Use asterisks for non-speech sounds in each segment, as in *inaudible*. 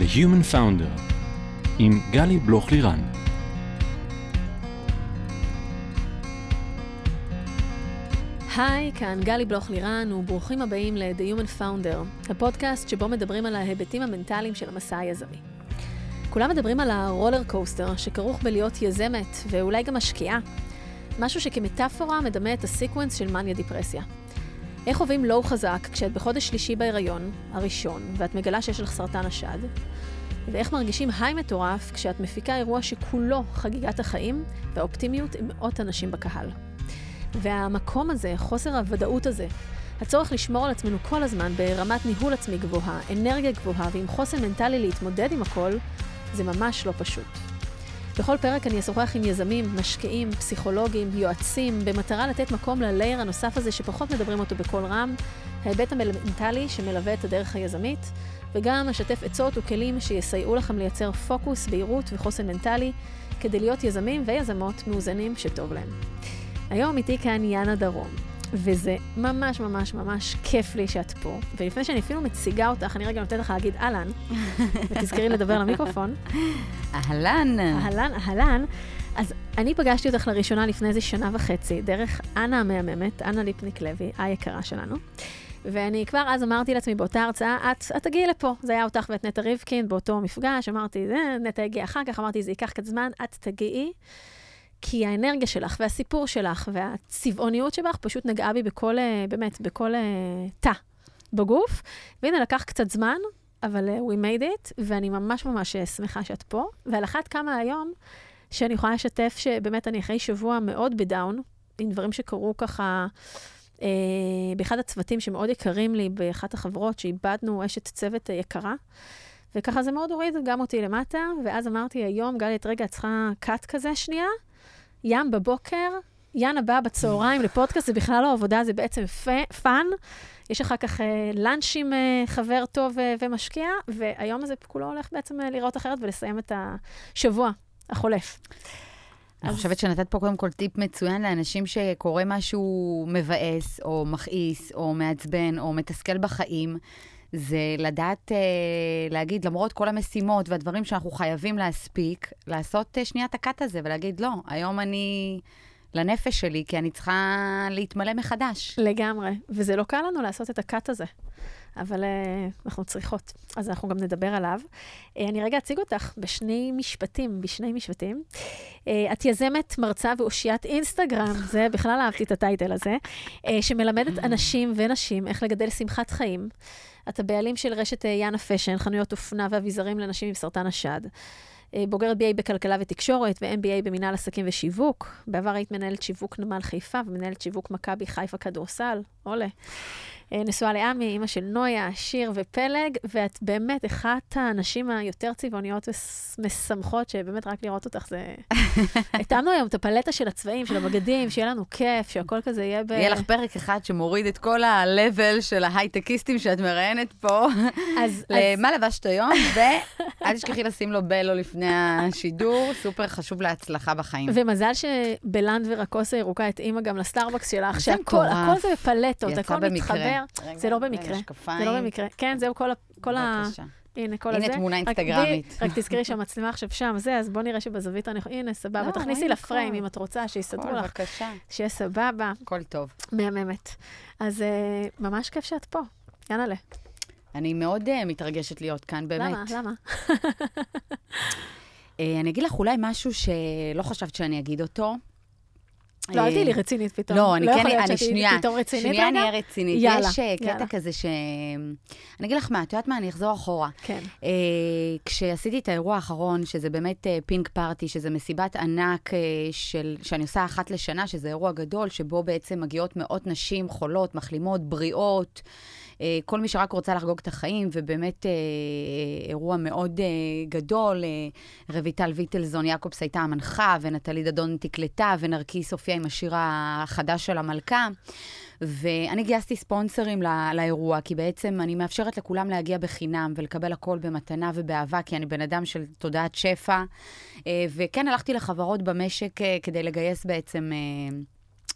The Human Founder עם גלי בלוך-לירן. היי, כאן גלי בלוך-לירן, וברוכים הבאים ל-The Human Founder, הפודקאסט שבו מדברים על ההיבטים המנטליים של המסע היזמי. כולם מדברים על ה roller coaster שכרוך בלהיות יזמת, ואולי גם משקיעה. משהו שכמטאפורה מדמה את ה sequence של מניה דיפרסיה. איך חווים low חזק כשאת בחודש שלישי בהיריון, הראשון, ואת מגלה שיש לך סרטן השד? ואיך מרגישים היי מטורף כשאת מפיקה אירוע שכולו חגיגת החיים והאופטימיות עם מאות אנשים בקהל. והמקום הזה, חוסר הוודאות הזה, הצורך לשמור על עצמנו כל הזמן ברמת ניהול עצמי גבוהה, אנרגיה גבוהה ועם חוסן מנטלי להתמודד עם הכל, זה ממש לא פשוט. בכל פרק אני אשוחח עם יזמים, משקיעים, פסיכולוגים, יועצים, במטרה לתת מקום ללייר הנוסף הזה שפחות מדברים אותו בקול רם, ההיבט המנטלי שמלווה את הדרך היזמית, וגם אשתף עצות וכלים שיסייעו לכם לייצר פוקוס, בהירות וחוסן מנטלי, כדי להיות יזמים ויזמות מאוזנים שטוב להם. היום איתי כאן יאנה דרום, וזה ממש ממש ממש כיף לי שאת פה. ולפני שאני אפילו מציגה אותך, אני רגע נותנת לך להגיד אהלן, *laughs* ותזכרי לדבר למיקרופון. אהלן. אהלן, אהלן. אז אני פגשתי אותך לראשונה לפני איזה שנה וחצי, דרך אנה המהממת, אנה ליפניק לוי, היקרה שלנו. ואני כבר אז אמרתי לעצמי באותה הרצאה, את, את תגיעי לפה. זה היה אותך ואת נטע ריבקין באותו מפגש, אמרתי, זה, נטע הגיע אחר כך, אמרתי, זה ייקח קצת זמן, את תגיעי. כי האנרגיה שלך והסיפור שלך והצבעוניות שבך פשוט נגעה בי בכל, אה, באמת, בכל אה, תא בגוף. והנה, לקח קצת זמן, אבל uh, we made it, ואני ממש ממש שמחה שאת פה. ועל אחת כמה היום, שאני יכולה לשתף שבאמת אני אחרי שבוע מאוד בדאון, עם דברים שקרו ככה אה, באחד הצוותים שמאוד יקרים לי, באחת החברות, שאיבדנו אשת צוות יקרה. וככה זה מאוד הוריד גם אותי למטה, ואז אמרתי, היום, גלי, את רגע, את צריכה cut כזה שנייה, ים בבוקר, יאנה באה בצהריים לפודקאסט, זה בכלל לא עבודה, זה בעצם fun. יש אחר כך אה, lunch עם אה, חבר טוב אה, ומשקיע, והיום הזה כולו הולך בעצם לראות אחרת ולסיים את השבוע החולף. אני חושבת שנתת פה קודם כל טיפ מצוין לאנשים שקורה משהו מבאס, או מכעיס, או מעצבן, או מתסכל בחיים. זה לדעת אה, להגיד, למרות כל המשימות והדברים שאנחנו חייבים להספיק, לעשות אה, שנייה את הקאט הזה ולהגיד, לא, היום אני לנפש שלי, כי אני צריכה להתמלא מחדש. לגמרי, וזה לא קל לנו לעשות את הקאט הזה. אבל uh, אנחנו צריכות, אז אנחנו גם נדבר עליו. Uh, אני רגע אציג אותך בשני משפטים, בשני משפטים. Uh, את יזמת, מרצה ואושיית אינסטגרם, *laughs* זה בכלל אהבתי את הטייטל הזה, שמלמדת אנשים ונשים איך לגדל שמחת חיים. את הבעלים של רשת יאנה פשן, חנויות אופנה ואביזרים לנשים עם סרטן השד. בוגרת BA בכלכלה ותקשורת ו-MBA במנהל עסקים ושיווק. בעבר היית מנהלת שיווק נמל חיפה ומנהלת שיווק מכבי חיפה כדורסל. עולה. נשואה לעמי, אימא של נויה, שיר ופלג, ואת באמת אחת הנשים היותר צבעוניות ומשמחות, שבאמת רק לראות אותך זה... *laughs* התאמנו היום את הפלטה של הצבעים, של הבגדים, שיהיה לנו כיף, שהכל כזה יהיה ב... יהיה לך פרק אחד שמוריד את כל ה-level של ההייטקיסטים שאת מראיינת פה. אז... *laughs* למה לבשת היום, ואל תשכחי לשים לו בלו לפני השידור, סופר חשוב להצלחה בחיים. ומזל שבלנד ורקוסה ירוקה התאימה גם לסטארבקס שלך, שהכל זה בפלטות, הכל מתחבר. רגע, זה לא במקרה. זה לא במקרה. כן, זהו כל ה... כל ה... הנה, כל הנה הזה. הנה תמונה אינסטגרמית. רק תזכרי שהמצלמה עכשיו שם, זה, אז בואי נראה שבזווית הנכונה, הנה, סבבה. לא, תכניסי לפריים אם את רוצה, שיסתדרו לך. בבקשה. שיהיה סבבה. הכל טוב. מהממת. אז אה, ממש כיף שאת פה. יאללה. אני מאוד uh, מתרגשת להיות כאן, באמת. למה? למה? uh, אני אגיד לך אולי משהו שלא חשגיד שאני אגיד אותו. לא, אל תהיי לי רצינית פתאום. לא, אני כן, אני שנייה, פתאום רצינית שנייה אני אהיה רצינית. יאללה, יש קטע כזה ש... אני אגיד לך מה, את יודעת מה, אני אחזור אחורה. כן. Uh, כשעשיתי את האירוע האחרון, שזה באמת פינק פארטי, שזה מסיבת ענק של, שאני עושה אחת לשנה, שזה אירוע גדול, שבו בעצם מגיעות מאות נשים חולות, מחלימות, בריאות. כל מי שרק רוצה לחגוג את החיים, ובאמת אה, אירוע מאוד אה, גדול. אה, רויטל ויטלזון יעקובס הייתה המנחה, ונטלי דדון תקלטה, ונרקיס הופיעה עם השיר החדש של המלכה. ואני גייסתי ספונסרים לא, לאירוע, כי בעצם אני מאפשרת לכולם להגיע בחינם ולקבל הכל במתנה ובאהבה, כי אני בן אדם של תודעת שפע. וכן, הלכתי לחברות במשק כדי לגייס בעצם...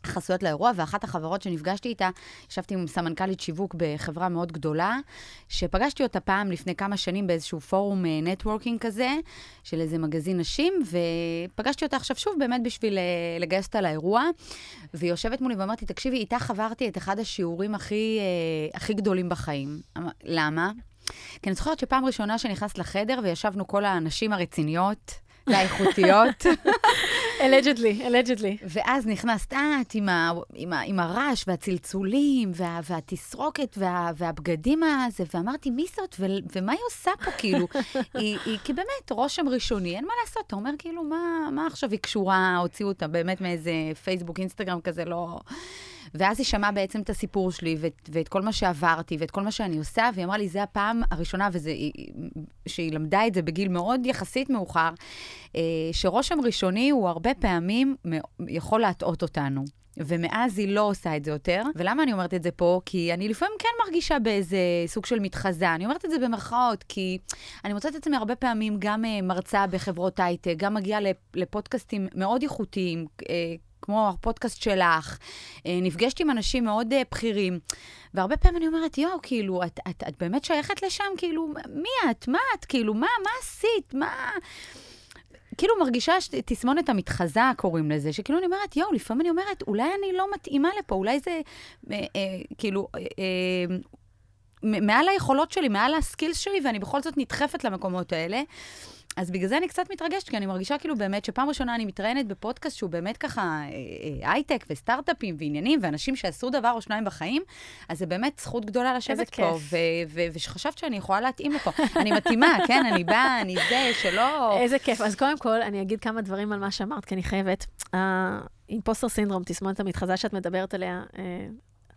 חסויות לאירוע, ואחת החברות שנפגשתי איתה, ישבתי עם סמנכ"לית שיווק בחברה מאוד גדולה, שפגשתי אותה פעם לפני כמה שנים באיזשהו פורום networking כזה, של איזה מגזין נשים, ופגשתי אותה עכשיו שוב באמת בשביל לגייס אותה לאירוע, והיא יושבת מולי ואמרתי, תקשיבי, איתך עברתי את אחד השיעורים הכי, הכי גדולים בחיים. למה? כי אני זוכרת שפעם ראשונה שנכנסת לחדר וישבנו כל הנשים הרציניות, והאיכותיות. אלג'דלי, אלג'דלי. ואז נכנסת את עם, ה, עם, ה, עם הרעש והצלצולים וה, והתסרוקת וה, והבגדים הזה, ואמרתי, מי זאת ו, ומה היא עושה פה, כאילו? היא, היא, כי באמת, רושם ראשוני, אין מה לעשות. אתה אומר, כאילו, מה, מה עכשיו היא קשורה, הוציאו אותה באמת מאיזה פייסבוק, אינסטגרם כזה, לא... ואז היא שמעה בעצם את הסיפור שלי, ואת, ואת כל מה שעברתי, ואת כל מה שאני עושה, והיא אמרה לי, זה הפעם הראשונה, וזה, שהיא למדה את זה בגיל מאוד יחסית מאוחר, אה, שרושם ראשוני הוא הרבה פעמים יכול להטעות אותנו. ומאז היא לא עושה את זה יותר. ולמה אני אומרת את זה פה? כי אני לפעמים כן מרגישה באיזה סוג של מתחזה. אני אומרת את זה במרכאות, כי אני מוצאת את עצמי הרבה פעמים גם uh, מרצה בחברות הייטק, גם מגיעה לפודקאסטים מאוד איכותיים. כמו הפודקאסט שלך, אה, נפגשת עם אנשים מאוד אה, בכירים, והרבה פעמים אני אומרת, יואו, כאילו, את, את, את באמת שייכת לשם? כאילו, מי את? מה את? כאילו, מה, מה עשית? מה... כאילו מרגישה תסמונת המתחזה, קוראים לזה, שכאילו אני אומרת, יואו, לפעמים אני אומרת, אולי אני לא מתאימה לפה, אולי זה, אה, אה, כאילו, אה, אה, מעל היכולות שלי, מעל הסקילס שלי, ואני בכל זאת נדחפת למקומות האלה. אז בגלל זה אני קצת מתרגשת, כי אני מרגישה כאילו באמת שפעם ראשונה אני מתראיינת בפודקאסט שהוא באמת ככה אה, אה, הייטק וסטארט-אפים ועניינים ואנשים שעשו דבר או שניים בחיים, אז זה באמת זכות גדולה לשבת פה, ושחשבת שאני יכולה להתאים לפה. אני מתאימה, *laughs* כן? אני באה, אני זה, שלא... איזה כיף. אז קודם כל, אני אגיד כמה דברים על מה שאמרת, כי אני חייבת. ה impostor syndrome, תסמונת המתחזה שאת מדברת עליה, אה,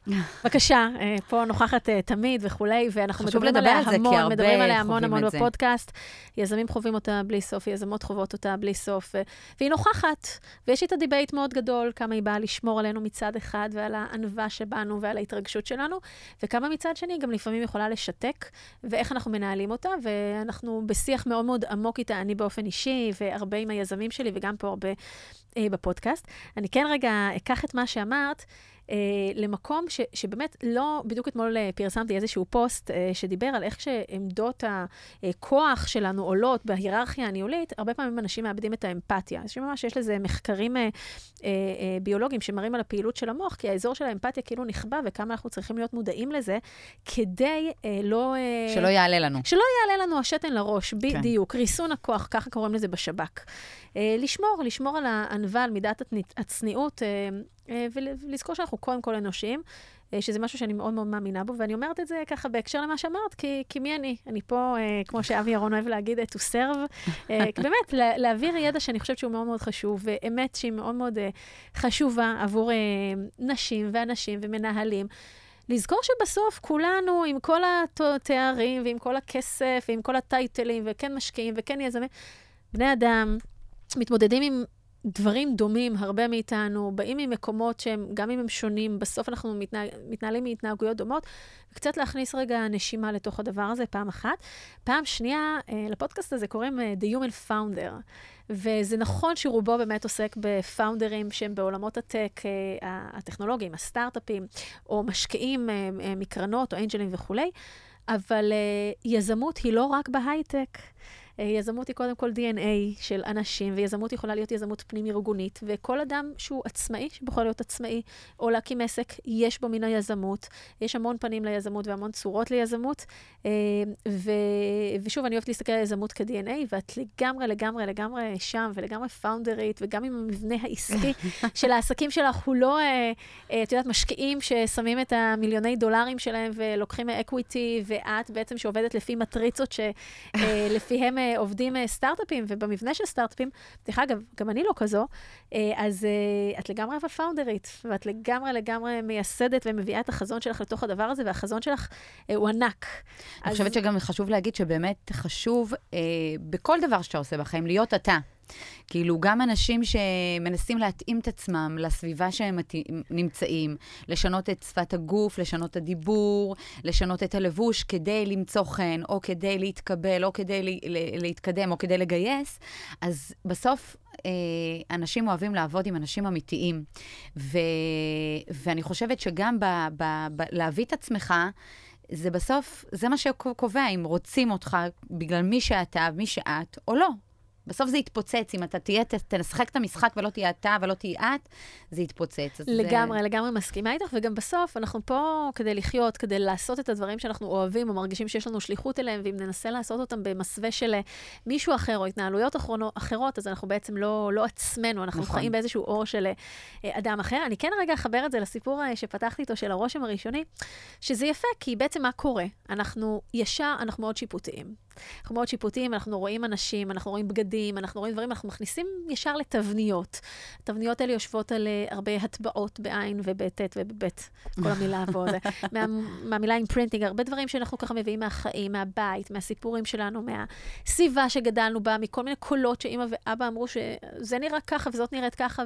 *laughs* בבקשה, אה, פה נוכחת אה, תמיד וכולי, ואנחנו מדברים עליה המון, מדברים עליה המון המון בפודקאסט. יזמים חווים אותה בלי סוף, יזמות חוות אותה בלי סוף, והיא נוכחת. ויש איתה debate מאוד גדול, כמה היא באה לשמור עלינו מצד אחד, ועל הענווה שבנו ועל ההתרגשות שלנו, וכמה מצד שני גם לפעמים יכולה לשתק, ואיך אנחנו מנהלים אותה, ואנחנו בשיח מאוד מאוד עמוק איתה, אני באופן אישי, והרבה עם היזמים שלי, וגם פה הרבה אה, בפודקאסט. אני כן רגע אקח את מה שאמרת. אה, למקום ש, שבאמת לא, בדיוק אתמול אה, פרסמתי איזשהו פוסט אה, שדיבר על איך שעמדות הכוח שלנו עולות בהיררכיה הניהולית, הרבה פעמים אנשים מאבדים את האמפתיה. אז שממש יש לזה מחקרים אה, אה, אה, ביולוגיים שמראים על הפעילות של המוח, כי האזור של האמפתיה כאילו נכבה, וכמה אנחנו צריכים להיות מודעים לזה, כדי אה, לא... אה, שלא יעלה לנו. שלא יעלה לנו השתן לראש, כן. בדיוק. כן. ריסון הכוח, ככה קוראים לזה בשב"כ. אה, לשמור, לשמור על הענווה, על מידת הצניעות. אה, אה, ולזכור שאנחנו קודם כל אנושיים, אה, שזה משהו שאני מאוד מאוד מאמינה בו, ואני אומרת את זה ככה בהקשר למה שאמרת, כי, כי מי אני? אני פה, אה, כמו שאבי ירון אוהב להגיד, to serve, *laughs* באמת, לה, להעביר ידע שאני חושבת שהוא מאוד מאוד חשוב, ואמת שהיא מאוד מאוד חשובה עבור נשים ואנשים ומנהלים. לזכור שבסוף כולנו, עם כל התארים ועם כל הכסף ועם כל הטייטלים, וכן משקיעים וכן יזמים, בני אדם מתמודדים עם דברים דומים, הרבה מאיתנו, באים ממקומות שהם, גם אם הם שונים, בסוף אנחנו מתנהג, מתנהלים מהתנהגויות דומות, וקצת להכניס רגע נשימה לתוך הדבר הזה, פעם אחת. פעם שנייה, אה, לפודקאסט הזה קוראים uh, The Human Founder, וזה נכון שרובו באמת עוסק בפאונדרים שהם בעולמות הטק, uh, הטכנולוגיים, הסטארט-אפים, או משקיעים מקרנות או אנג'לים וכולי, אבל יזמות היא לא רק בהייטק. אה, יזמות היא קודם כל DNA של אנשים, ויזמות יכולה להיות יזמות פנים-ארגונית, וכל אדם שהוא עצמאי, שבוחר להיות עצמאי, או להקים עסק, יש בו מן היזמות. יש המון פנים ליזמות והמון צורות ליזמות. אה, ו... ושוב, אני אוהבת להסתכל על יזמות כ-DNA, ואת לגמרי, לגמרי, לגמרי שם, ולגמרי פאונדרית, וגם עם המבנה העסקי *laughs* של העסקים שלך הוא לא, אה, את יודעת, משקיעים ששמים את המיליוני דולרים שלהם ולוקחים אקוויטי, ואת בעצם שעובדת לפי מטריצות שלפיהם *laughs* עובדים אה, סטארט-אפים, ובמבנה של סטארט-אפים, דרך אגב, גם אני לא כזו, אה, אז אה, את לגמרי הפאונדרית, ואת לגמרי לגמרי מייסדת ומביאה את החזון שלך לתוך הדבר הזה, והחזון שלך הוא ענק. אני אז... חושבת שגם חשוב להגיד שבאמת חשוב אה, בכל דבר שאתה עושה בחיים להיות אתה. כאילו, גם אנשים שמנסים להתאים את עצמם לסביבה שהם נמצאים, לשנות את שפת הגוף, לשנות את הדיבור, לשנות את הלבוש כדי למצוא חן, או כדי להתקבל, או כדי להתקדם, או כדי לגייס, אז בסוף אה, אנשים אוהבים לעבוד עם אנשים אמיתיים. ו, ואני חושבת שגם ב, ב, ב, להביא את עצמך, זה בסוף, זה מה שקובע אם רוצים אותך בגלל מי שאתה, מי שאת, או לא. בסוף זה יתפוצץ, אם אתה תהיה, תשחק את המשחק ולא תהיה אתה ולא תהיה את, זה יתפוצץ. לגמרי, זה... לגמרי מסכימה איתך, וגם בסוף אנחנו פה כדי לחיות, כדי לעשות את הדברים שאנחנו אוהבים או מרגישים שיש לנו שליחות אליהם, ואם ננסה לעשות אותם במסווה של אה, מישהו אחר או התנהלויות אחרות, אז אנחנו בעצם לא, לא עצמנו, אנחנו נכון. חיים באיזשהו אור של אה, אדם אחר. אני כן רגע אחבר את זה לסיפור אה, שפתחתי איתו, של הרושם הראשוני, שזה יפה, כי בעצם מה קורה? אנחנו ישר, אנחנו מאוד שיפוטיים. אנחנו מאוד שיפוטיים, אנחנו רואים אנשים, אנחנו רואים בגדים, אנחנו רואים דברים, אנחנו מכניסים ישר לתבניות. התבניות האלה יושבות על uh, הרבה הטבעות בעין ובט' ובב', כל המילה פה, זה, *laughs* מה, מהמילה imprinting, הרבה דברים שאנחנו ככה מביאים מהחיים, מהבית, מהסיפורים שלנו, מהסביבה שגדלנו בה, מכל מיני קולות שאימא ואבא אמרו שזה נראה ככה וזאת נראית ככה,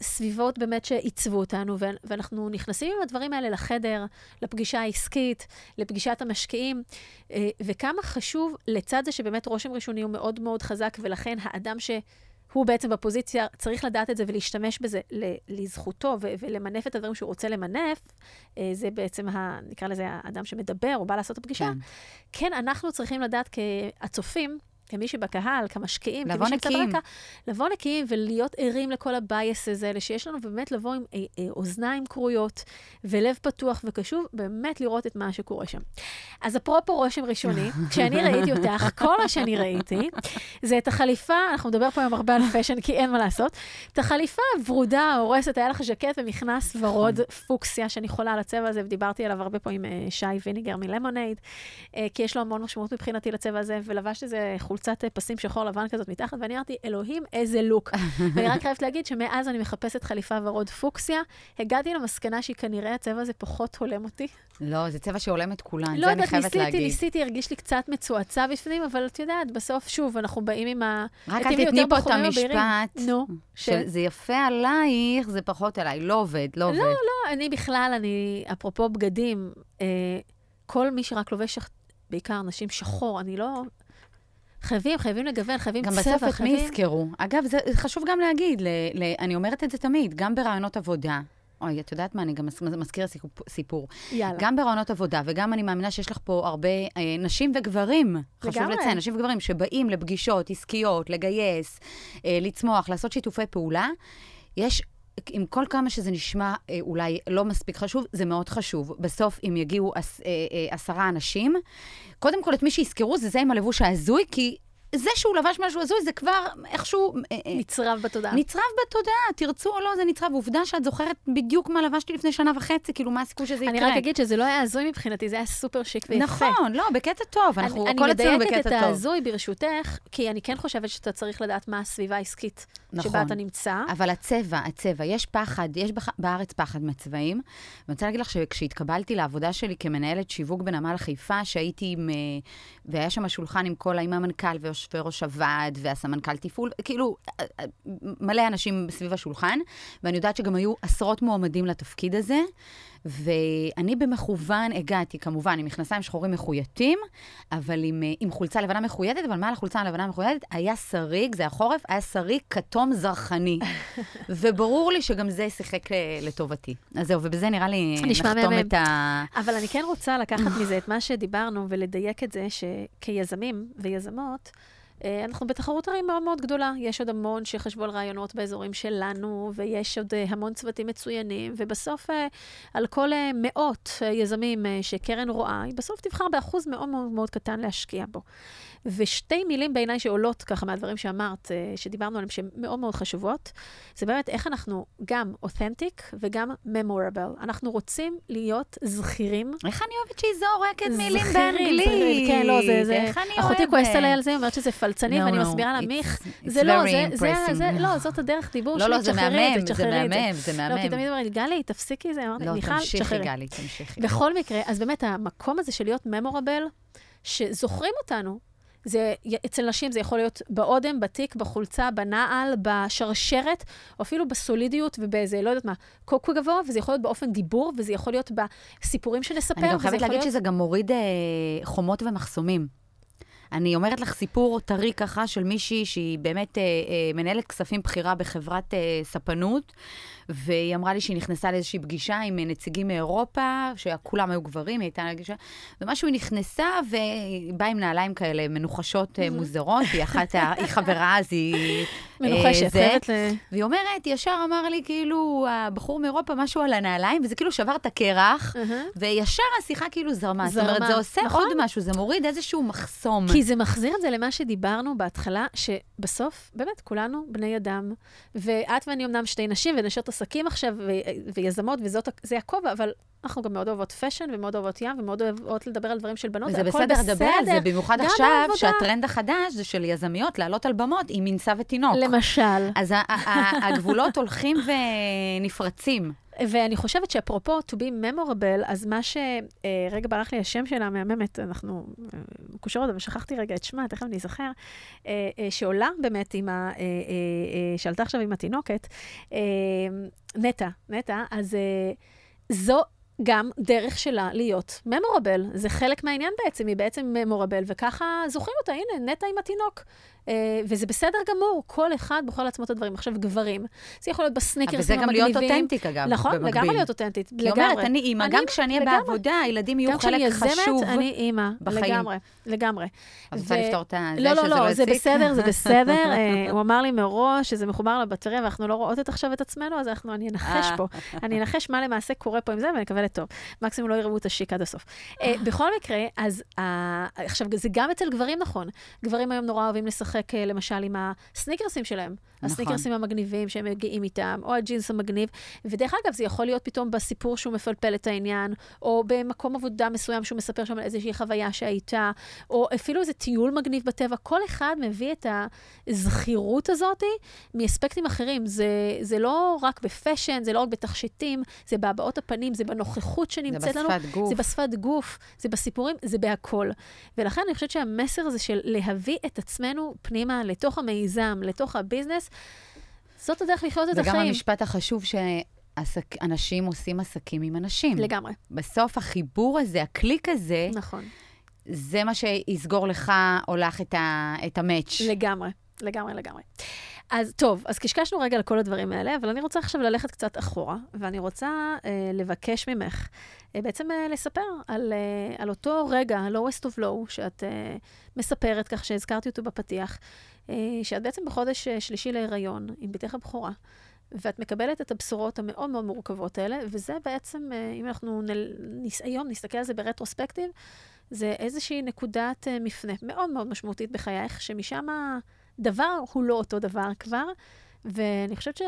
וסביבות באמת שעיצבו אותנו, ואנחנו נכנסים עם הדברים האלה לחדר, לפגישה העסקית, לפגישת המשקיעים, אה, וכמה חשוב, לצד זה שבאמת רושם ראשוני הוא מאוד מאוד חזק, ולכן האדם שהוא בעצם בפוזיציה צריך לדעת את זה ולהשתמש בזה לזכותו ולמנף את הדברים שהוא רוצה למנף, אה, זה בעצם, ה, נקרא לזה, האדם שמדבר או בא לעשות את הפגישה. כן, כן אנחנו צריכים לדעת כהצופים, כמי שבקהל, כמשקיעים, לבוא נקיים. ברקע, לבוא נקיים ולהיות ערים לכל ה biases האלה שיש לנו, ובאמת לבוא עם אה, אה, אוזניים כרויות ולב פתוח וקשוב, באמת לראות את מה שקורה שם. אז אפרופו רושם ראשוני, *laughs* כשאני ראיתי אותך, כל מה שאני ראיתי, זה את החליפה, אנחנו נדבר פה היום הרבה על fashion, כי אין מה לעשות, את החליפה הוורודה, ההורסת, היה לך ז'קט ומכנס ורוד פוקסיה, שאני חולה על הצבע הזה, ודיברתי עליו הרבה פה עם אה, שי ויניגר מלמונייד, כי יש לו המון משמעות מבחינתי לצבע הזה, ולבשת איזה חולצת אה, פסים שחור לבן כזאת מתחת, ואני אמרתי, אלוהים, איזה look. *laughs* ואני רק חייבת להגיד שמאז אני מחפשת חליפה ורוד פוקסיה, הגעתי למסקנה שהיא כנראה הצבע הזה פחות הולם אותי. לא, זה צבע שהולם את כולן, לא זה אני חייבת ניסיתי, להגיד. לא יודעת, ניסיתי, ניסיתי, הרגיש לי קצת מצועצע בפנים, אבל את יודעת, בסוף, שוב, אנחנו באים עם ה... רק אל תתני פה את המשפט, נו, שזה יפה עלייך, זה פחות עליי, לא עובד, לא עובד. לא, לא, אני בכלל, אני, אפרופו בגדים, אה, כל מי שרק לובש, בעיקר נשים שחור, אני לא... חייבים, חייבים לגוון, חייבים צבע, חייבים... גם בסוף את מי יזכרו. אגב, זה חשוב גם להגיד, ל, ל, אני אומרת את זה תמיד, גם ברעיונות עבודה. אוי, את יודעת מה, אני גם מזכירה סיפור. יאללה. גם ברעיונות עבודה, וגם אני מאמינה שיש לך פה הרבה אה, נשים וגברים, חשוב לגמרי. לציין, נשים וגברים שבאים לפגישות עסקיות, לגייס, אה, לצמוח, לעשות שיתופי פעולה. יש עם כל כמה שזה נשמע אה, אולי לא מספיק חשוב, זה מאוד חשוב. בסוף, אם יגיעו עש, אה, אה, עשרה אנשים, קודם כל את מי שיזכרו זה זה עם הלבוש ההזוי, כי זה שהוא לבש משהו הזוי, זה כבר איכשהו... אה, אה, נצרב בתודעה. נצרב בתודעה, תרצו או לא, זה נצרב. עובדה שאת זוכרת בדיוק מה לבשתי לפני שנה וחצי, כאילו, מה הסיכוי שזה יקרה. אני רק אגיד שזה לא היה הזוי מבחינתי, זה היה סופר שיק ויפה. נכון, לא, בקטע טוב, אנחנו הכל אצלנו בקטע טוב. אני מדייקת את ההזוי ברשותך, כי אני כן חושבת שאתה צריך לדעת מה הסביבה העסקית נכון, שבה אתה נמצא. אבל הצבע, הצבע, יש פחד, יש בארץ פחד מצבעים. ואני רוצה להגיד לך שכשהתקבלתי לעבודה שלי כמנהלת שיווק בנמל חיפה, שהייתי עם... אה, והיה שם שולחן עם כל, עם המנכ"ל ויושבי ראש הוועד והסמנכ"ל תפעול, כאילו, מלא אנשים סביב השולחן, ואני יודעת שגם היו עשרות מועמדים לתפקיד הזה. ואני במכוון הגעתי, כמובן, עם מכנסיים שחורים מחויטים, אבל עם, אה, עם חולצה לבנה מחויטת, אבל מעל החולצה הלבנה המחויטת היה שריג, זה החורף, היה שריג כתום זרחני. *laughs* וברור לי שגם זה שיחק אה, לטובתי. אז זהו, ובזה נראה לי נחתום את ה... אבל אני כן רוצה לקחת מזה את *laughs* מה שדיברנו ולדייק את זה, שכיזמים ויזמות, אנחנו בתחרות הרי מאוד מאוד גדולה. יש עוד המון שחשבו על רעיונות באזורים שלנו, ויש עוד אה, המון צוותים מצוינים, ובסוף אה, על כל מאות יזמים שקרן רואה, היא בסוף תבחר באחוז מאוד מאוד מאוד קטן להשקיע בו. ושתי מילים בעיניי שעולות ככה מהדברים שאמרת, אה, שדיברנו עליהן, שהן מאוד מאוד חשובות, זה באמת איך אנחנו גם אותנטיק וגם ממורבל. אנחנו רוצים להיות זכירים. איך אני אוהבת שהיא זורקת מילים באנגלית? זכירים, כן, לא, זה, זה, איך אני אוהבת. אחותי כועסת עליי על זה, אומרת שזה פלצני, no, ואני no, מסבירה לה, מיך, זה לא, זה, זה, זה, לא, זאת הדרך דיבור לא, שלי, לא, זה מהמם, זה מהמם, זה מהמם. לא, כי תמיד אומרת, גלי, תפסיקי זה, אמרתי, מיכל, תשחררי. לא, תמשיכי, גלי, תמשיכי. בכל מקרה, אז באמת, המקום הזה של להיות ממורבל, שזוכרים אותנו, זה, אצל נשים זה יכול להיות באודם, בתיק, בחולצה, בנעל, בשרשרת, או אפילו בסולידיות ובאיזה, לא יודעת מה, קוקו גבוה, וזה יכול להיות באופן דיבור, וזה יכול להיות בסיפורים שנספר. אני גם חייבת להגיד להיות... שזה גם מוריד אה, חומות ומחסומים. אני אומרת לך סיפור טרי ככה של מישהי שהיא באמת אה, אה, מנהלת כספים בכירה בחברת אה, ספנות, והיא אמרה לי שהיא נכנסה לאיזושהי פגישה עם נציגים מאירופה, שכולם היו גברים, היא הייתה פגישה, ומשהו היא נכנסה והיא באה עם נעליים כאלה מנוחשות אה, מוזרות, היא אחת, היא חברה, אז היא... *laughs* אה, מנוחשת, זה. חייבת ל... והיא אומרת, ישר אמר לי, כאילו, הבחור מאירופה, משהו על הנעליים, וזה כאילו שבר את הקרח. וישר השיחה כאילו זרמה. זאת אומרת, זרמה, זה עושה נכון. עוד משהו, זה מוריד איזשהו מחסום. כי זה מחזיר את זה למה שדיברנו בהתחלה, שבסוף, באמת, כולנו בני אדם, ואת ואני אמנם שתי נשים ונשות עסקים עכשיו, ויזמות, וזה הכובע, אבל אנחנו גם מאוד אוהבות fashion, ומאוד אוהבות ים, ומאוד אוהבות לדבר על דברים של בנות, וזה והכל בסדר לדבר על זה, במיוחד עכשיו. שהטרנד החדש זה של יזמיות לעלות על במות עם מנסה ותינוק. למשל. אז הגבולות הולכים ונפרצים. ואני חושבת שאפרופו to be memorable, אז מה ש... אה, רגע, ברח לי השם שלה, מהממת, אנחנו אה, מקושרות, אבל שכחתי רגע את שמה, תכף אני אזכר, אה, אה, שעולה באמת עם ה... אה, אה, אה, שעלתה עכשיו עם התינוקת, אה, נטע, נטע, אז אה, זו... גם דרך שלה להיות ממורבל. זה חלק מהעניין בעצם, היא בעצם ממורבל, וככה זוכרים אותה, הנה, נטע עם התינוק. אה, וזה בסדר גמור, כל אחד בוחר לעצמו את הדברים. עכשיו, גברים, זה יכול להיות אבל בסניקרסים זה גם המגניבים. להיות אותנטית, אגב, נכון, במקביל. לגמרי להיות אותנטית, היא לגמרי. אומרת, אני אימא, גם כשאני אהיה. בעבודה, הילדים יהיו גם כשאני חלק יזמת, חשוב. אני אימא, בחיים. לגמרי, לגמרי. את רוצה לפתור את זה, לא, לא, שזה לא, זה? בסדר, זה בסדר. *laughs* אה, הוא אמר לי מראש שזה מחובר לבטריה ואנחנו לא רואות את עכשיו את עצמנו, אז אנחנו, אני אנחש אה. פה. אני אנחש מה למעשה קורה פה עם זה, ונקווה לטוב. מקסימום לא יראו את השיק עד הסוף. בכל מקרה, אז עכשיו, זה גם אצל גברים נכון. גברים היום נורא אוהבים לשחק, אה, למשל, עם הסניקרסים שלהם. הסניקרסים המגניבים שהם מגיעים איתם, או הג'ינס המגניב. ודרך אגב, זה יכול להיות פתאום בסיפור שהוא מפלפל את העניין, או במקום עבודה מסוים שהוא מספר שם על איזושהי חוויה שהייתה, או אפילו איזה טיול מגניב בטבע. כל אחד מביא את הזכירות הזאת מאספקטים אחרים. זה, זה לא רק ב fashion, זה לא רק בתכשיטים, זה בהבעות הפנים, זה בנוכחות שנמצאת לנו. בשפת גוף. זה בשפת גוף, זה בסיפורים, זה בהכל. ולכן אני חושבת שהמסר הזה של להביא את עצמנו פנימה לתוך המיזם, לתוך ה business, זאת הדרך לחיות את זה החיים. גם המשפט החשוב שאנשים עושים עסקים עם אנשים. לגמרי, בסוף החיבור הזה, הקליק הזה, נכון. זה מה שיסגור לך או לך את, ה, את המאץ'. לגמרי, לגמרי, לגמרי. אז טוב, אז קשקשנו רגע על כל הדברים האלה, אבל אני רוצה עכשיו ללכת קצת אחורה, ואני רוצה אה, לבקש ממך אה, בעצם אה, לספר על, אה, על אותו רגע, ה-lowest of low, שאת אה, מספרת, כך שהזכרתי אותו בפתיח, שאת בעצם בחודש אה, שלישי להיריון עם בתך הבכורה, ואת מקבלת את הבשורות המאוד מאוד מורכבות האלה, וזה בעצם, אה, אם אנחנו נל, נס, היום נסתכל על זה ברטרוספקטיב, זה איזושהי נקודת אה, מפנה מאוד מאוד משמעותית בחייך, שמשם דבר הוא לא אותו דבר כבר, ואני חושבת